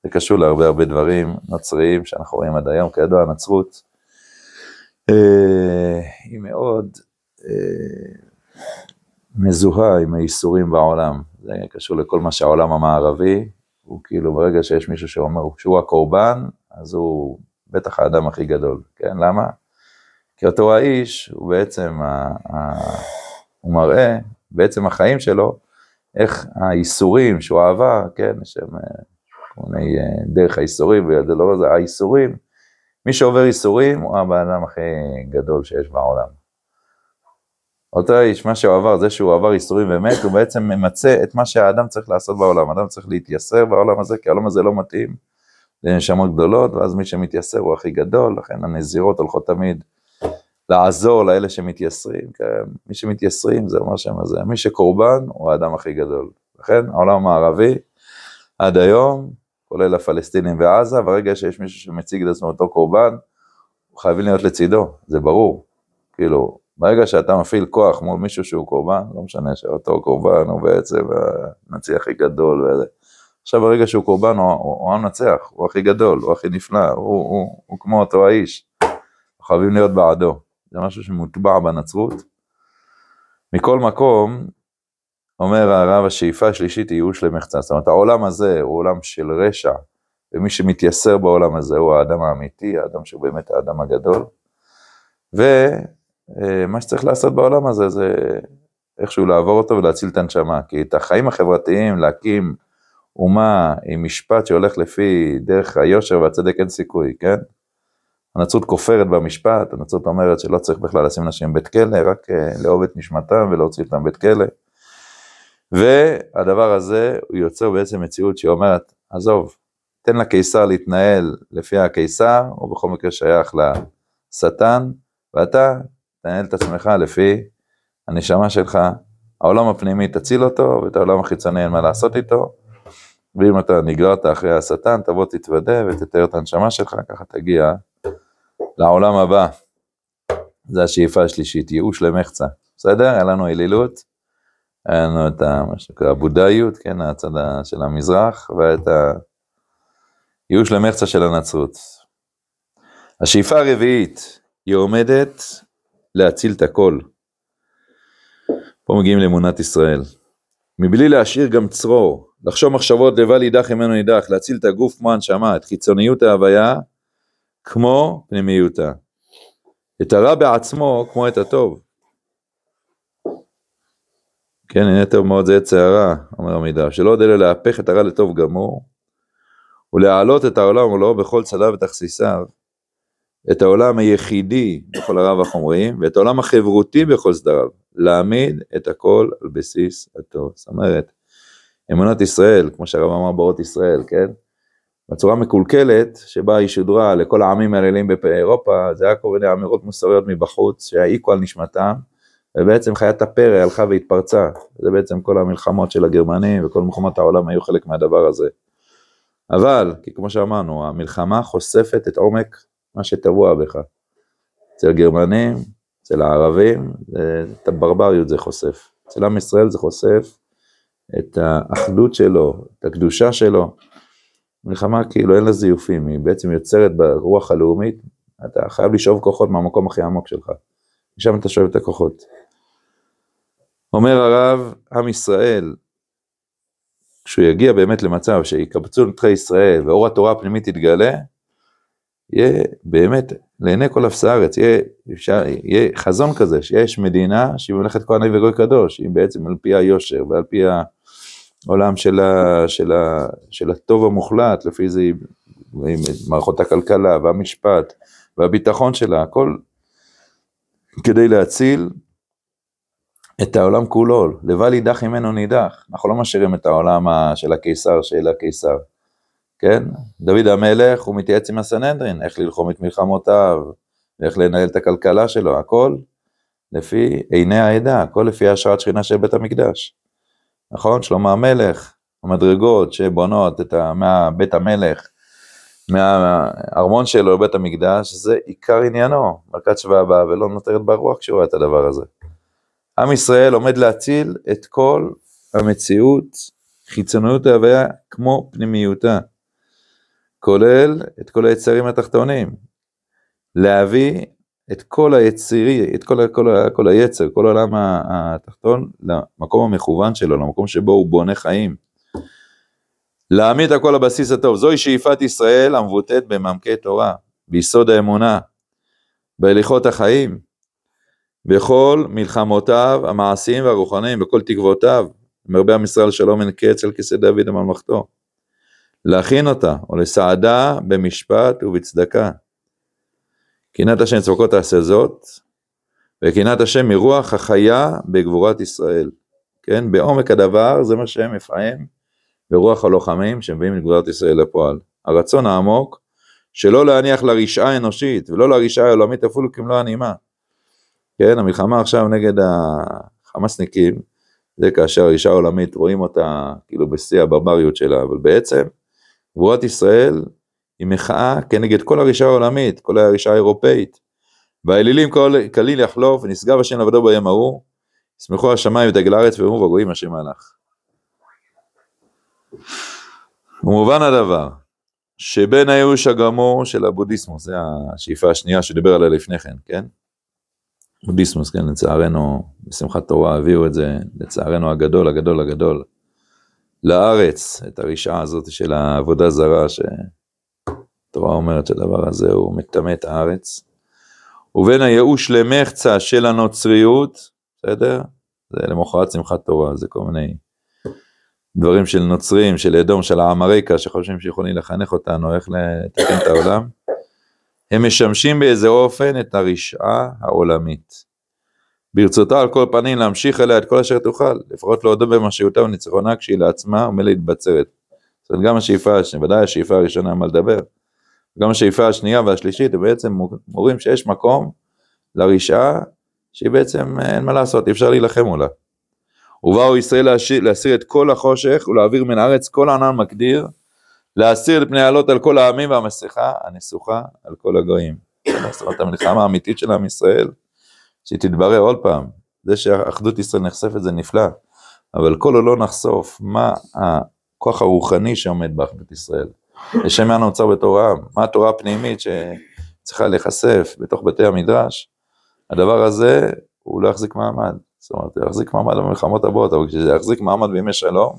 S1: זה קשור להרבה הרבה דברים נוצריים שאנחנו רואים עד היום, כידוע הנצרות אה, היא מאוד אה, מזוהה עם האיסורים בעולם. זה קשור לכל מה שהעולם המערבי, הוא כאילו ברגע שיש מישהו שאומר שהוא הקורבן, אז הוא בטח האדם הכי גדול, כן? למה? כי אותו האיש הוא בעצם, ה, ה, הוא מראה בעצם החיים שלו, איך האיסורים שהוא עבר, כן, שהם כל מיני דרך האיסורים, וזה לא זה, האיסורים, מי שעובר איסורים הוא הבן אדם הכי גדול שיש בעולם. אותו איש, מה שהוא עבר, זה שהוא עבר איסורים ומת, הוא בעצם ממצה את מה שהאדם צריך לעשות בעולם. האדם צריך להתייסר בעולם הזה, כי העולם הזה לא מתאים לנשמות גדולות, ואז מי שמתייסר הוא הכי גדול, לכן הנזירות הולכות תמיד לעזור לאלה שמתייסרים. מי שמתייסרים זה אומר שם הזה, מי שקורבן הוא האדם הכי גדול. לכן העולם המערבי, עד היום, כולל הפלסטינים ועזה, ברגע שיש מישהו שמציג את עצמו אותו קורבן, חייבים להיות לצידו, זה ברור. כאילו, ברגע שאתה מפעיל כוח מול מישהו שהוא קורבן, לא משנה שאותו קורבן הוא בעצם הנציח הכי גדול וזה. עכשיו ברגע שהוא קורבן הוא, הוא, הוא המנצח, הוא הכי גדול, הוא הכי נפלא, הוא, הוא, הוא, הוא כמו אותו האיש. חייבים להיות בעדו. זה משהו שמוטבע בנצרות. מכל מקום, אומר הרב, השאיפה השלישית היא ייאוש למחצה. זאת אומרת, העולם הזה הוא עולם של רשע, ומי שמתייסר בעולם הזה הוא האדם האמיתי, האדם שהוא באמת האדם הגדול. ומה שצריך לעשות בעולם הזה זה איכשהו לעבור אותו ולהציל את הנשמה. כי את החיים החברתיים, להקים אומה עם משפט שהולך לפי דרך היושר והצדק אין סיכוי, כן? הנצרות כופרת במשפט, הנצרות אומרת שלא צריך בכלל לשים אנשים בבית כלא, רק אה, לאהוב את נשמתם ולהוציא אותם בבית כלא. והדבר הזה, הוא יוצר בעצם מציאות שהיא אומרת, עזוב, תן לקיסר להתנהל לפי הקיסר, הוא בכל מקרה שייך לשטן, ואתה תנהל את עצמך לפי הנשמה שלך, העולם הפנימי תציל אותו, ואת העולם החיצוני אין מה לעשות איתו, ואם אתה נגררת אחרי השטן, תבוא תתוודה ותתאר את הנשמה שלך, ככה תגיע לעולם הבא. זה השאיפה השלישית, ייאוש למחצה. בסדר? היה לנו אלילות, היה לנו את מה שנקרא הבודאיות, כן, הצד של המזרח, ואת הייאוש למחצה של הנצרות. השאיפה הרביעית, היא עומדת להציל את הכל. פה מגיעים לאמונת ישראל. מבלי להשאיר גם צרור, לחשוב מחשבות לבל יידח ממנו יידח, להציל את הגוף כמו הנשמה, את חיצוניות ההוויה כמו פנימיותה. את הרע בעצמו כמו את הטוב. כן, הנה טוב מאוד זה עץ הרע, אומר המידע, שלא עוד אלא להפך את הרע לטוב גמור, ולהעלות את העולם ולא בכל צדיו ותכסיסיו, את העולם היחידי בכל הרב החומריים, ואת העולם החברותי בכל סדריו, להעמיד את הכל על בסיס הטוב. זאת אומרת, אמונת ישראל, כמו שהרב אמר באות ישראל, כן? בצורה מקולקלת, שבה היא שודרה לכל העמים האלילים באירופה, זה היה כל מיני אמירות מוסריות מבחוץ, שהעיקו על נשמתם, ובעצם חיית הפרא הלכה והתפרצה. זה בעצם כל המלחמות של הגרמנים וכל מלחמות העולם היו חלק מהדבר הזה. אבל, כי כמו שאמרנו, המלחמה חושפת את עומק מה שטבוע בך. אצל הגרמנים, אצל הערבים, את הברבריות זה חושף. אצל עם ישראל זה חושף את האחדות שלו, את הקדושה שלו. מלחמה כאילו אין לה זיופים, היא בעצם יוצרת ברוח הלאומית, אתה חייב לשאוב כוחות מהמקום הכי עמוק שלך. משם אתה שואב את הכוחות. אומר הרב, עם ישראל, כשהוא יגיע באמת למצב שיקבצו נתחי ישראל ואור התורה הפנימית יתגלה, יהיה באמת לעיני כל אפס הארץ, יהיה, אפשר, יהיה חזון כזה, שיש מדינה שהיא מלאכת כהני וגוי קדוש, היא בעצם על פי היושר ועל פי העולם של, ה, של, ה, של הטוב המוחלט, לפי זה היא, מערכות הכלכלה והמשפט והביטחון שלה, הכל כדי להציל את העולם כולו, לבל יידח ממנו נידח. אנחנו לא משאירים את העולם של הקיסר של הקיסר. כן? דוד המלך, הוא מתייעץ עם הסנהדרין, איך ללחום את מלחמותיו, ואיך לנהל את הכלכלה שלו, הכל לפי עיני העדה, הכל לפי השראת שכינה של בית המקדש. נכון? שלמה המלך, המדרגות שבונות את ה... מהבית המלך, מהארמון שלו לבית המקדש, זה עיקר עניינו, מלכת שבא הבאה, ולא נותרת ברוח כשהוא רואה את הדבר הזה. עם ישראל עומד להציל את כל המציאות, חיצוניות ההוויה כמו פנימיותה. כולל את כל היצרים התחתונים. להביא את כל היצירי, את כל, כל, כל היצר, כל העולם התחתון, למקום המכוון שלו, למקום שבו הוא בונה חיים. להעמיד הכל הבסיס הטוב. זוהי שאיפת ישראל המבוטאת במעמקי תורה, ביסוד האמונה, בהליכות החיים. בכל מלחמותיו המעשיים והרוחניים, בכל תקוותיו, מרבה עם ישראל שלום אין קץ על כיסא דוד וממלכתו. להכין אותה, או לסעדה במשפט ובצדקה. קנאת השם צבקות תעשה זאת, וקנאת השם מרוח החיה בגבורת ישראל. כן, בעומק הדבר זה מה שהם מפעם ברוח הלוחמים שמביאים את גבורת ישראל לפועל. הרצון העמוק שלא להניח לרשעה האנושית ולא לרשעה העולמית אפילו כמלוא הנימה. כן, המלחמה עכשיו נגד החמאסניקים, זה כאשר הרשעה העולמית רואים אותה כאילו בשיא הברבריות שלה, אבל בעצם גבורת ישראל היא מחאה כנגד כל הרשעה העולמית, כל הרשעה האירופאית. והאלילים כליל יחלוף ונשגב השם לבדו ביום ההוא, ישמחו השמיים ודגל הארץ ואומרו וגויים השם הלך. ומובן הדבר, שבין הייאוש הגמור של הבודהיסמוס, זה השאיפה השנייה שדיבר עליה לפני כן, כן? בודהיסמוס, כן, לצערנו, בשמחת תורה הביאו את זה, לצערנו הגדול, הגדול, הגדול, לארץ, את הרשעה הזאת של העבודה זרה, שהתורה אומרת שהדבר הזה הוא מטמא את הארץ. ובין הייאוש למחצה של הנוצריות, בסדר? זה למחרת שמחת תורה, זה כל מיני דברים של נוצרים, של אדום, של האמריקה, שחושבים שיכולים לחנך אותנו איך לתקן את העולם, הם משמשים באיזה אופן את הרשעה העולמית. ברצותה על כל פנים להמשיך אליה את כל אשר תוכל, לפחות להודות במשיעותה וניצחונה כשהיא לעצמה ומילא התבצרת. זאת אומרת גם השאיפה, ודאי השאיפה הראשונה מה לדבר, גם השאיפה השנייה והשלישית בעצם מורים שיש מקום לרשעה שהיא בעצם אין מה לעשות, אי אפשר להילחם מולה. ובאו ישראל להסיר, להסיר את כל החושך ולהעביר מן הארץ כל ענן מקדיר, להסיר את פני העלות על כל העמים והמסכה הנסוכה על כל הגויים. זאת אומרת המלחמה האמיתית של עם ישראל, שהיא תתברר עוד פעם, זה שאחדות ישראל נחשפת זה נפלא, אבל כל עוד לא נחשוף מה הכוח הרוחני שעומד באחדות ישראל, לשם מה נוצר בתור העם, מה התורה הפנימית שצריכה להיחשף בתוך בתי המדרש, הדבר הזה הוא לא יחזיק מעמד. זאת אומרת, הוא יחזיק מעמד במלחמות הבאות, אבל כשזה יחזיק מעמד בימי שלום,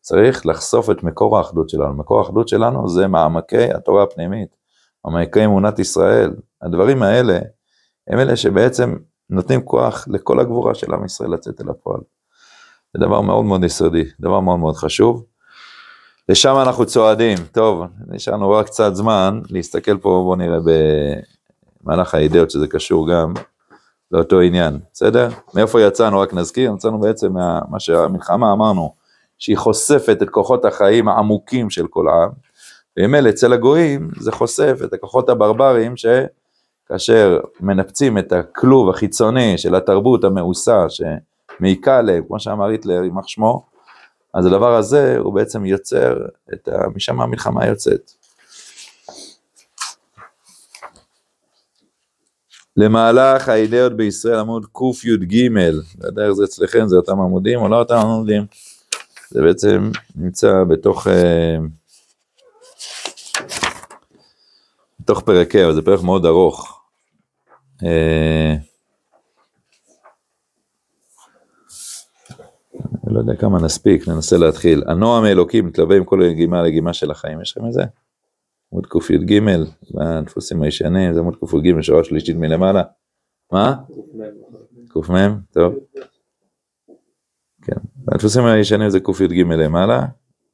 S1: צריך לחשוף את מקור האחדות שלנו. מקור האחדות שלנו זה מעמקי התורה הפנימית, מעמקי אמונת ישראל. הדברים האלה הם אלה שבעצם נותנים כוח לכל הגבורה של עם ישראל לצאת אל הפועל. זה דבר מאוד מאוד יסודי, דבר מאוד מאוד חשוב. לשם אנחנו צועדים. טוב, נשארנו רק קצת זמן להסתכל פה, בואו נראה במהלך האידאות שזה קשור גם לאותו עניין, בסדר? מאיפה יצאנו, רק נזכיר, יצאנו בעצם מה שהמלחמה אמרנו, שהיא חושפת את כוחות החיים העמוקים של כל העם, וממילא אצל הגויים זה חושף את הכוחות הברברים שכאשר מנפצים את הכלוב החיצוני של התרבות המאוסה שמעיקה עליהם, כמו שאמר היטלר, יימח שמו, אז הדבר הזה הוא בעצם יוצר, את ה... משם המלחמה יוצאת. למהלך האידאות בישראל עמוד קי"ג, לא יודע איך זה אצלכם, זה אותם עמודים או לא אותם עמודים, זה בעצם נמצא בתוך, אה, בתוך פרק ה', אבל זה פרק מאוד ארוך. אה, אני לא יודע כמה נספיק, ננסה להתחיל. הנועם האלוקים מתלווה עם כל לגימה לגימה של החיים, יש לכם את זה? עמוד קי"ג, בדפוסים הישנים, זה עמוד קי"ג, שורה שלישית מלמעלה. מה? קמ, טוב. כן, בדפוסים הישנים זה קי"ג למעלה,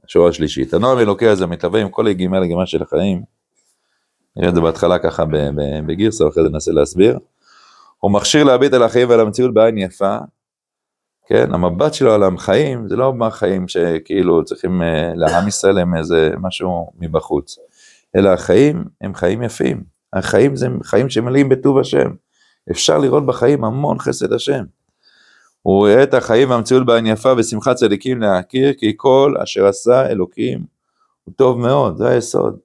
S1: שורה שלישית. הנועם אלוקי הזה מתלווה עם כל לגימה לגימה של החיים. נראה את זה בהתחלה ככה בגרסה, אחרי זה ננסה להסביר. הוא מכשיר להביט על החיים ועל המציאות בעין יפה. כן, המבט שלו על החיים, זה לא חיים שכאילו צריכים אה, לעם ישראל הם איזה משהו מבחוץ. אלא החיים הם חיים יפים. החיים זה חיים שמלאים בטוב השם. אפשר לראות בחיים המון חסד השם. הוא רואה את החיים והמציאות בעין יפה ושמחת צדיקים להכיר כי כל אשר עשה אלוקים הוא טוב מאוד, זה היסוד.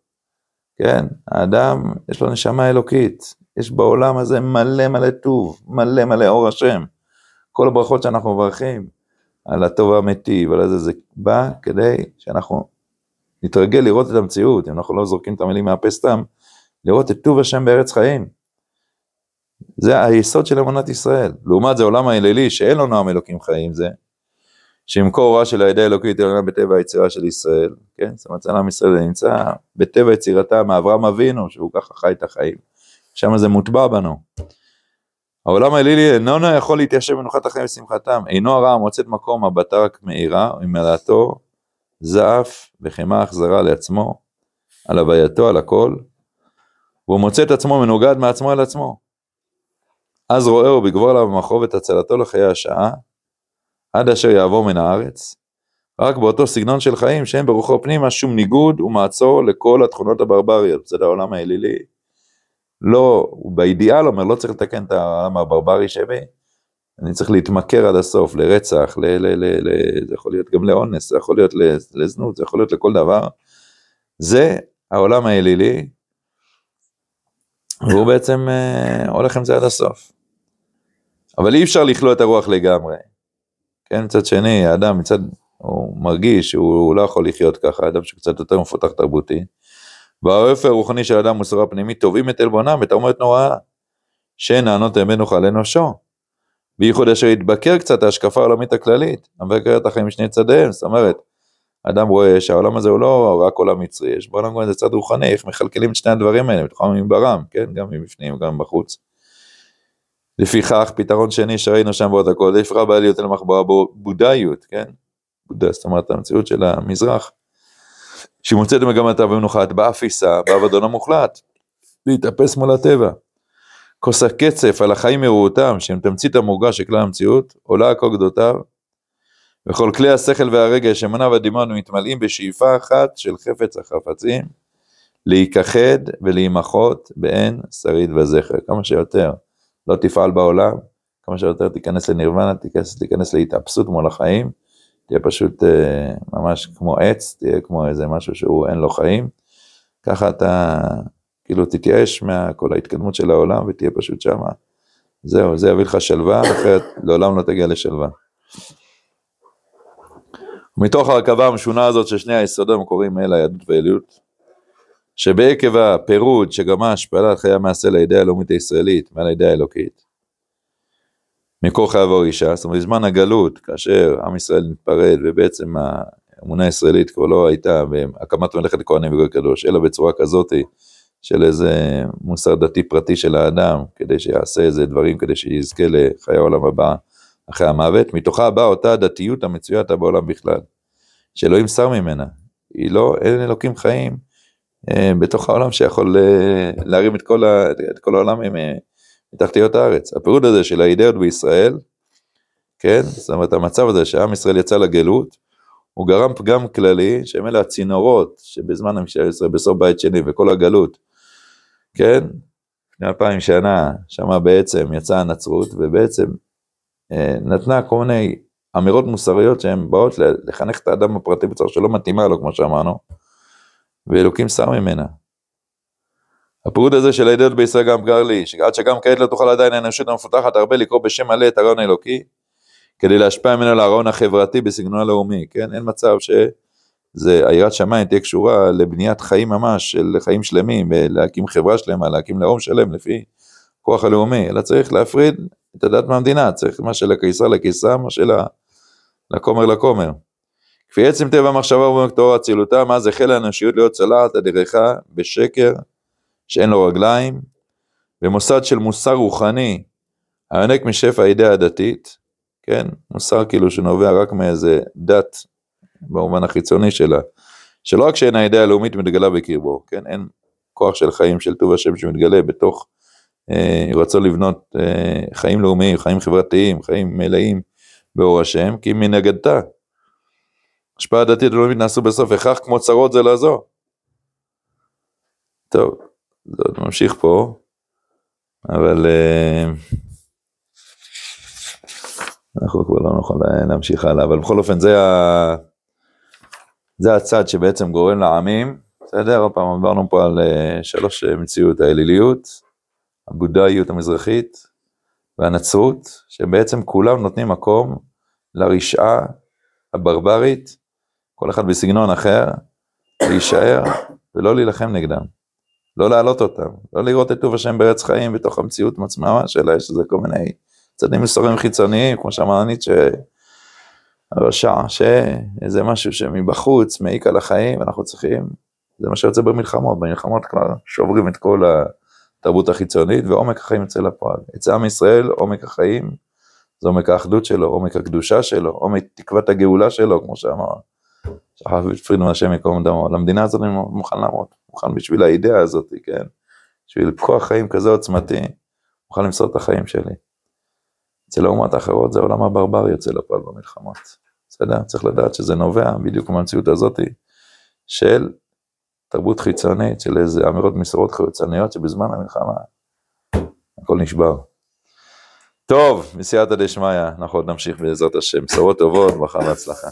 S1: כן, האדם יש לו נשמה אלוקית, יש בעולם הזה מלא מלא טוב, מלא מלא אור השם. כל הברכות שאנחנו מברכים על הטוב האמיתי ועל זה, זה בא כדי שאנחנו נתרגל לראות את המציאות, אם אנחנו לא זורקים את המילים מהפה סתם, לראות את טוב השם בארץ חיים. זה היסוד של אמונת ישראל. לעומת זה עולם האלילי שאין לו נועם אלוקים חיים זה, שמקור הוראה של הידי אלוקית אלוהינה בטבע היצירה של ישראל, כן? זאת אומרת, עם ישראל נמצא בטבע יצירתה מאברהם אבינו, שהוא ככה חי את החיים. שם זה מוטבע בנו. העולם האלילי אינו יכול להתיישב במנוחת החיים ושמחתם, אינו הרע המוצאת מקום מבטה רק מאירה, ומעלתו זעף וחמאה אכזרה לעצמו, על הווייתו, על הכל, והוא מוצא את עצמו מנוגד מעצמו אל עצמו. אז רואהו בגבור עליו במחרוב את הצלתו לחיי השעה, עד אשר יעבור מן הארץ, רק באותו סגנון של חיים שאין ברוחו פנימה שום ניגוד ומעצור לכל התכונות הברבריות, בסדר העולם האלילי. לא, הוא באידיאל אומר, לא צריך לתקן את העולם הברברי שבי, אני צריך להתמכר עד הסוף, לרצח, ל, ל, ל, ל, זה יכול להיות גם לאונס, זה יכול להיות לזנות, זה יכול להיות לכל דבר. זה העולם האלילי, והוא בעצם אה, הולך עם זה עד הסוף. אבל אי אפשר לכלוא את הרוח לגמרי. כן, מצד שני, האדם מצד, הוא מרגיש שהוא לא יכול לחיות ככה, אדם שקצת יותר מפותח תרבותי. והאופי הרוחני של אדם מוסרה פנימית תובעים את עלבונם בתרמורת נוראה, שאין נענות אמת נוחה לאנושו. בייחוד אשר יתבקר קצת ההשקפה העולמית הכללית, המבקר את החיים משני צדיהם, זאת אומרת, אדם רואה שהעולם הזה הוא לא רק עולם מצרי, יש בעולם גם איזה צד רוחני, איך מכלכלים את שני הדברים האלה, בתוכם מברם, כן, גם מבפנים וגם בחוץ. לפיכך, פתרון שני שראינו שם בעוד הקודש, רבה להיות אל מחברה בודאיות, כן? בודה, זאת אומרת, המציאות של המזרח, שהיא מוצאת במגמתה במנוחת, באפיסה, באבדון המוחלט, להתאפס מול הטבע. כוס הקצף על החיים מרועותם, שהם תמצית המורגש של כלל המציאות, עולה כל גדותיו, וכל כלי השכל והרגש, אמונה והדמיון מתמלאים בשאיפה אחת של חפץ החפצים, להיכחד ולהימחות באין שריד וזכר, כמה שיותר. לא תפעל בעולם, כמה שיותר תיכנס לנירוונה, תיכנס, תיכנס להתאפסות מול החיים, תהיה פשוט אה, ממש כמו עץ, תהיה כמו איזה משהו שהוא אין לו חיים, ככה אתה כאילו תתייאש מכל ההתקדמות של העולם ותהיה פשוט שמה. זהו, זה יביא לך שלווה, אחרת לעולם לא תגיע לשלווה. מתוך ההרכבה המשונה הזאת של שני היסודות המקוריים אל היהדות והעליות, שבעקב הפירוד שגרמה השפלה על חיי המעשה לידי הלאומית הישראלית מעל הידי האלוקית, מקור חייו אישה, זאת אומרת בזמן הגלות, כאשר עם ישראל נתפרד ובעצם האמונה הישראלית כבר לא הייתה בהקמת מלאכת הכהנים וגוי קדוש, אלא בצורה כזאת של איזה מוסר דתי פרטי של האדם, כדי שיעשה איזה דברים, כדי שיזכה לחיי העולם הבא אחרי המוות, מתוכה באה אותה דתיות המצויה בעולם בכלל, שאלוהים שר ממנה, היא לא, אין אלוקים חיים בתוך העולם שיכול אה, להרים את כל, ה, את כל העולם אה, מתחתיות הארץ. הפירוד הזה של האידאות בישראל, כן, זאת אומרת המצב הזה שעם ישראל יצא לגלות, הוא גרם פגם כללי, שהם אלה הצינורות שבזמן המשל ישראל בסוף בית שני וכל הגלות, כן, לפני אלפיים שנה, שמה בעצם יצאה הנצרות, ובעצם אה, נתנה כל מיני אמירות מוסריות שהן באות לחנך את האדם הפרטי בצורה שלא מתאימה לו, כמו שאמרנו, ואלוקים שר ממנה. הפירוט הזה של הידיעות בישראל גם גר לי, שעד שגם כעת לא תוכל עדיין האנושות המפותחת הרבה לקרוא בשם מלא את הרעיון האלוקי, כדי להשפיע ממנו להרעיון החברתי בסגנון הלאומי, כן? אין מצב שזה, היראת שמיים תהיה קשורה לבניית חיים ממש, של חיים שלמים, להקים חברה שלמה, להקים לאום שלם לפי כוח הלאומי, אלא צריך להפריד את הדת מהמדינה, צריך מה שלקיסר לקיסר, מה שלכומר לכומר. כפי עצם טבע המחשבה ובמקטור אצילותה, אז החל האנושיות להיות צלעת הדרכה בשקר שאין לו רגליים, במוסד של מוסר רוחני היונק משפע האידאה הדתית, כן, מוסר כאילו שנובע רק מאיזה דת במובן החיצוני שלה, שלא רק שאין האידאה הלאומית מתגלה בקרבו, כן, אין כוח של חיים של טוב השם שמתגלה בתוך אה, רצון לבנות אה, חיים לאומיים, חיים חברתיים, חיים מלאים באור השם, כי מנגדתה. השפעה דתית ולאומית נעשו בסוף הכרח כמו צרות זה לזו. טוב, זה עוד ממשיך פה, אבל אה, אנחנו כבר לא נוכל להמשיך הלאה, אבל בכל אופן זה, ה... זה הצד שבעצם גורם לעמים, בסדר? עוד פעם עברנו פה על שלוש מציאות, האליליות, הבודהיות המזרחית והנצרות, שבעצם כולם נותנים מקום לרשעה הברברית, כל אחד בסגנון אחר, להישאר ולא להילחם נגדם. לא להעלות אותם, לא לראות את טוב השם בארץ חיים בתוך המציאות עצמה שלה, יש לזה כל מיני צדדים מסורים חיצוניים, כמו שאמר ניטשה, הרשע, שאיזה משהו שמבחוץ מעיק על החיים, אנחנו צריכים, זה מה שיוצא במלחמות, במלחמות כבר שוברים את כל. התרבות החיצונית, ועומק החיים יוצא לפועל. אצל עם ישראל, עומק החיים, זה עומק האחדות שלו, עומק הקדושה שלו, עומק תקוות הגאולה שלו, כמו שאמר פרידמן השם יקום דמו. למדינה הזאת אני מוכן לעמוד, מוכן בשביל האידאה הזאת, כן? בשביל כוח חיים כזה עוצמתי, מוכן למסור את החיים שלי. אצל האומות האחרות זה עולם הברברי יוצא לפועל במלחמות. בסדר? צריך לדעת שזה נובע בדיוק מהמציאות הזאת של תרבות חיצונית, של איזה אמירות מסורות חיצוניות שבזמן המלחמה הכל נשבר. טוב, בסייעתא דשמיא, אנחנו עוד נמשיך בעזרת השם. בשורות טובות, ברכה והצלחה.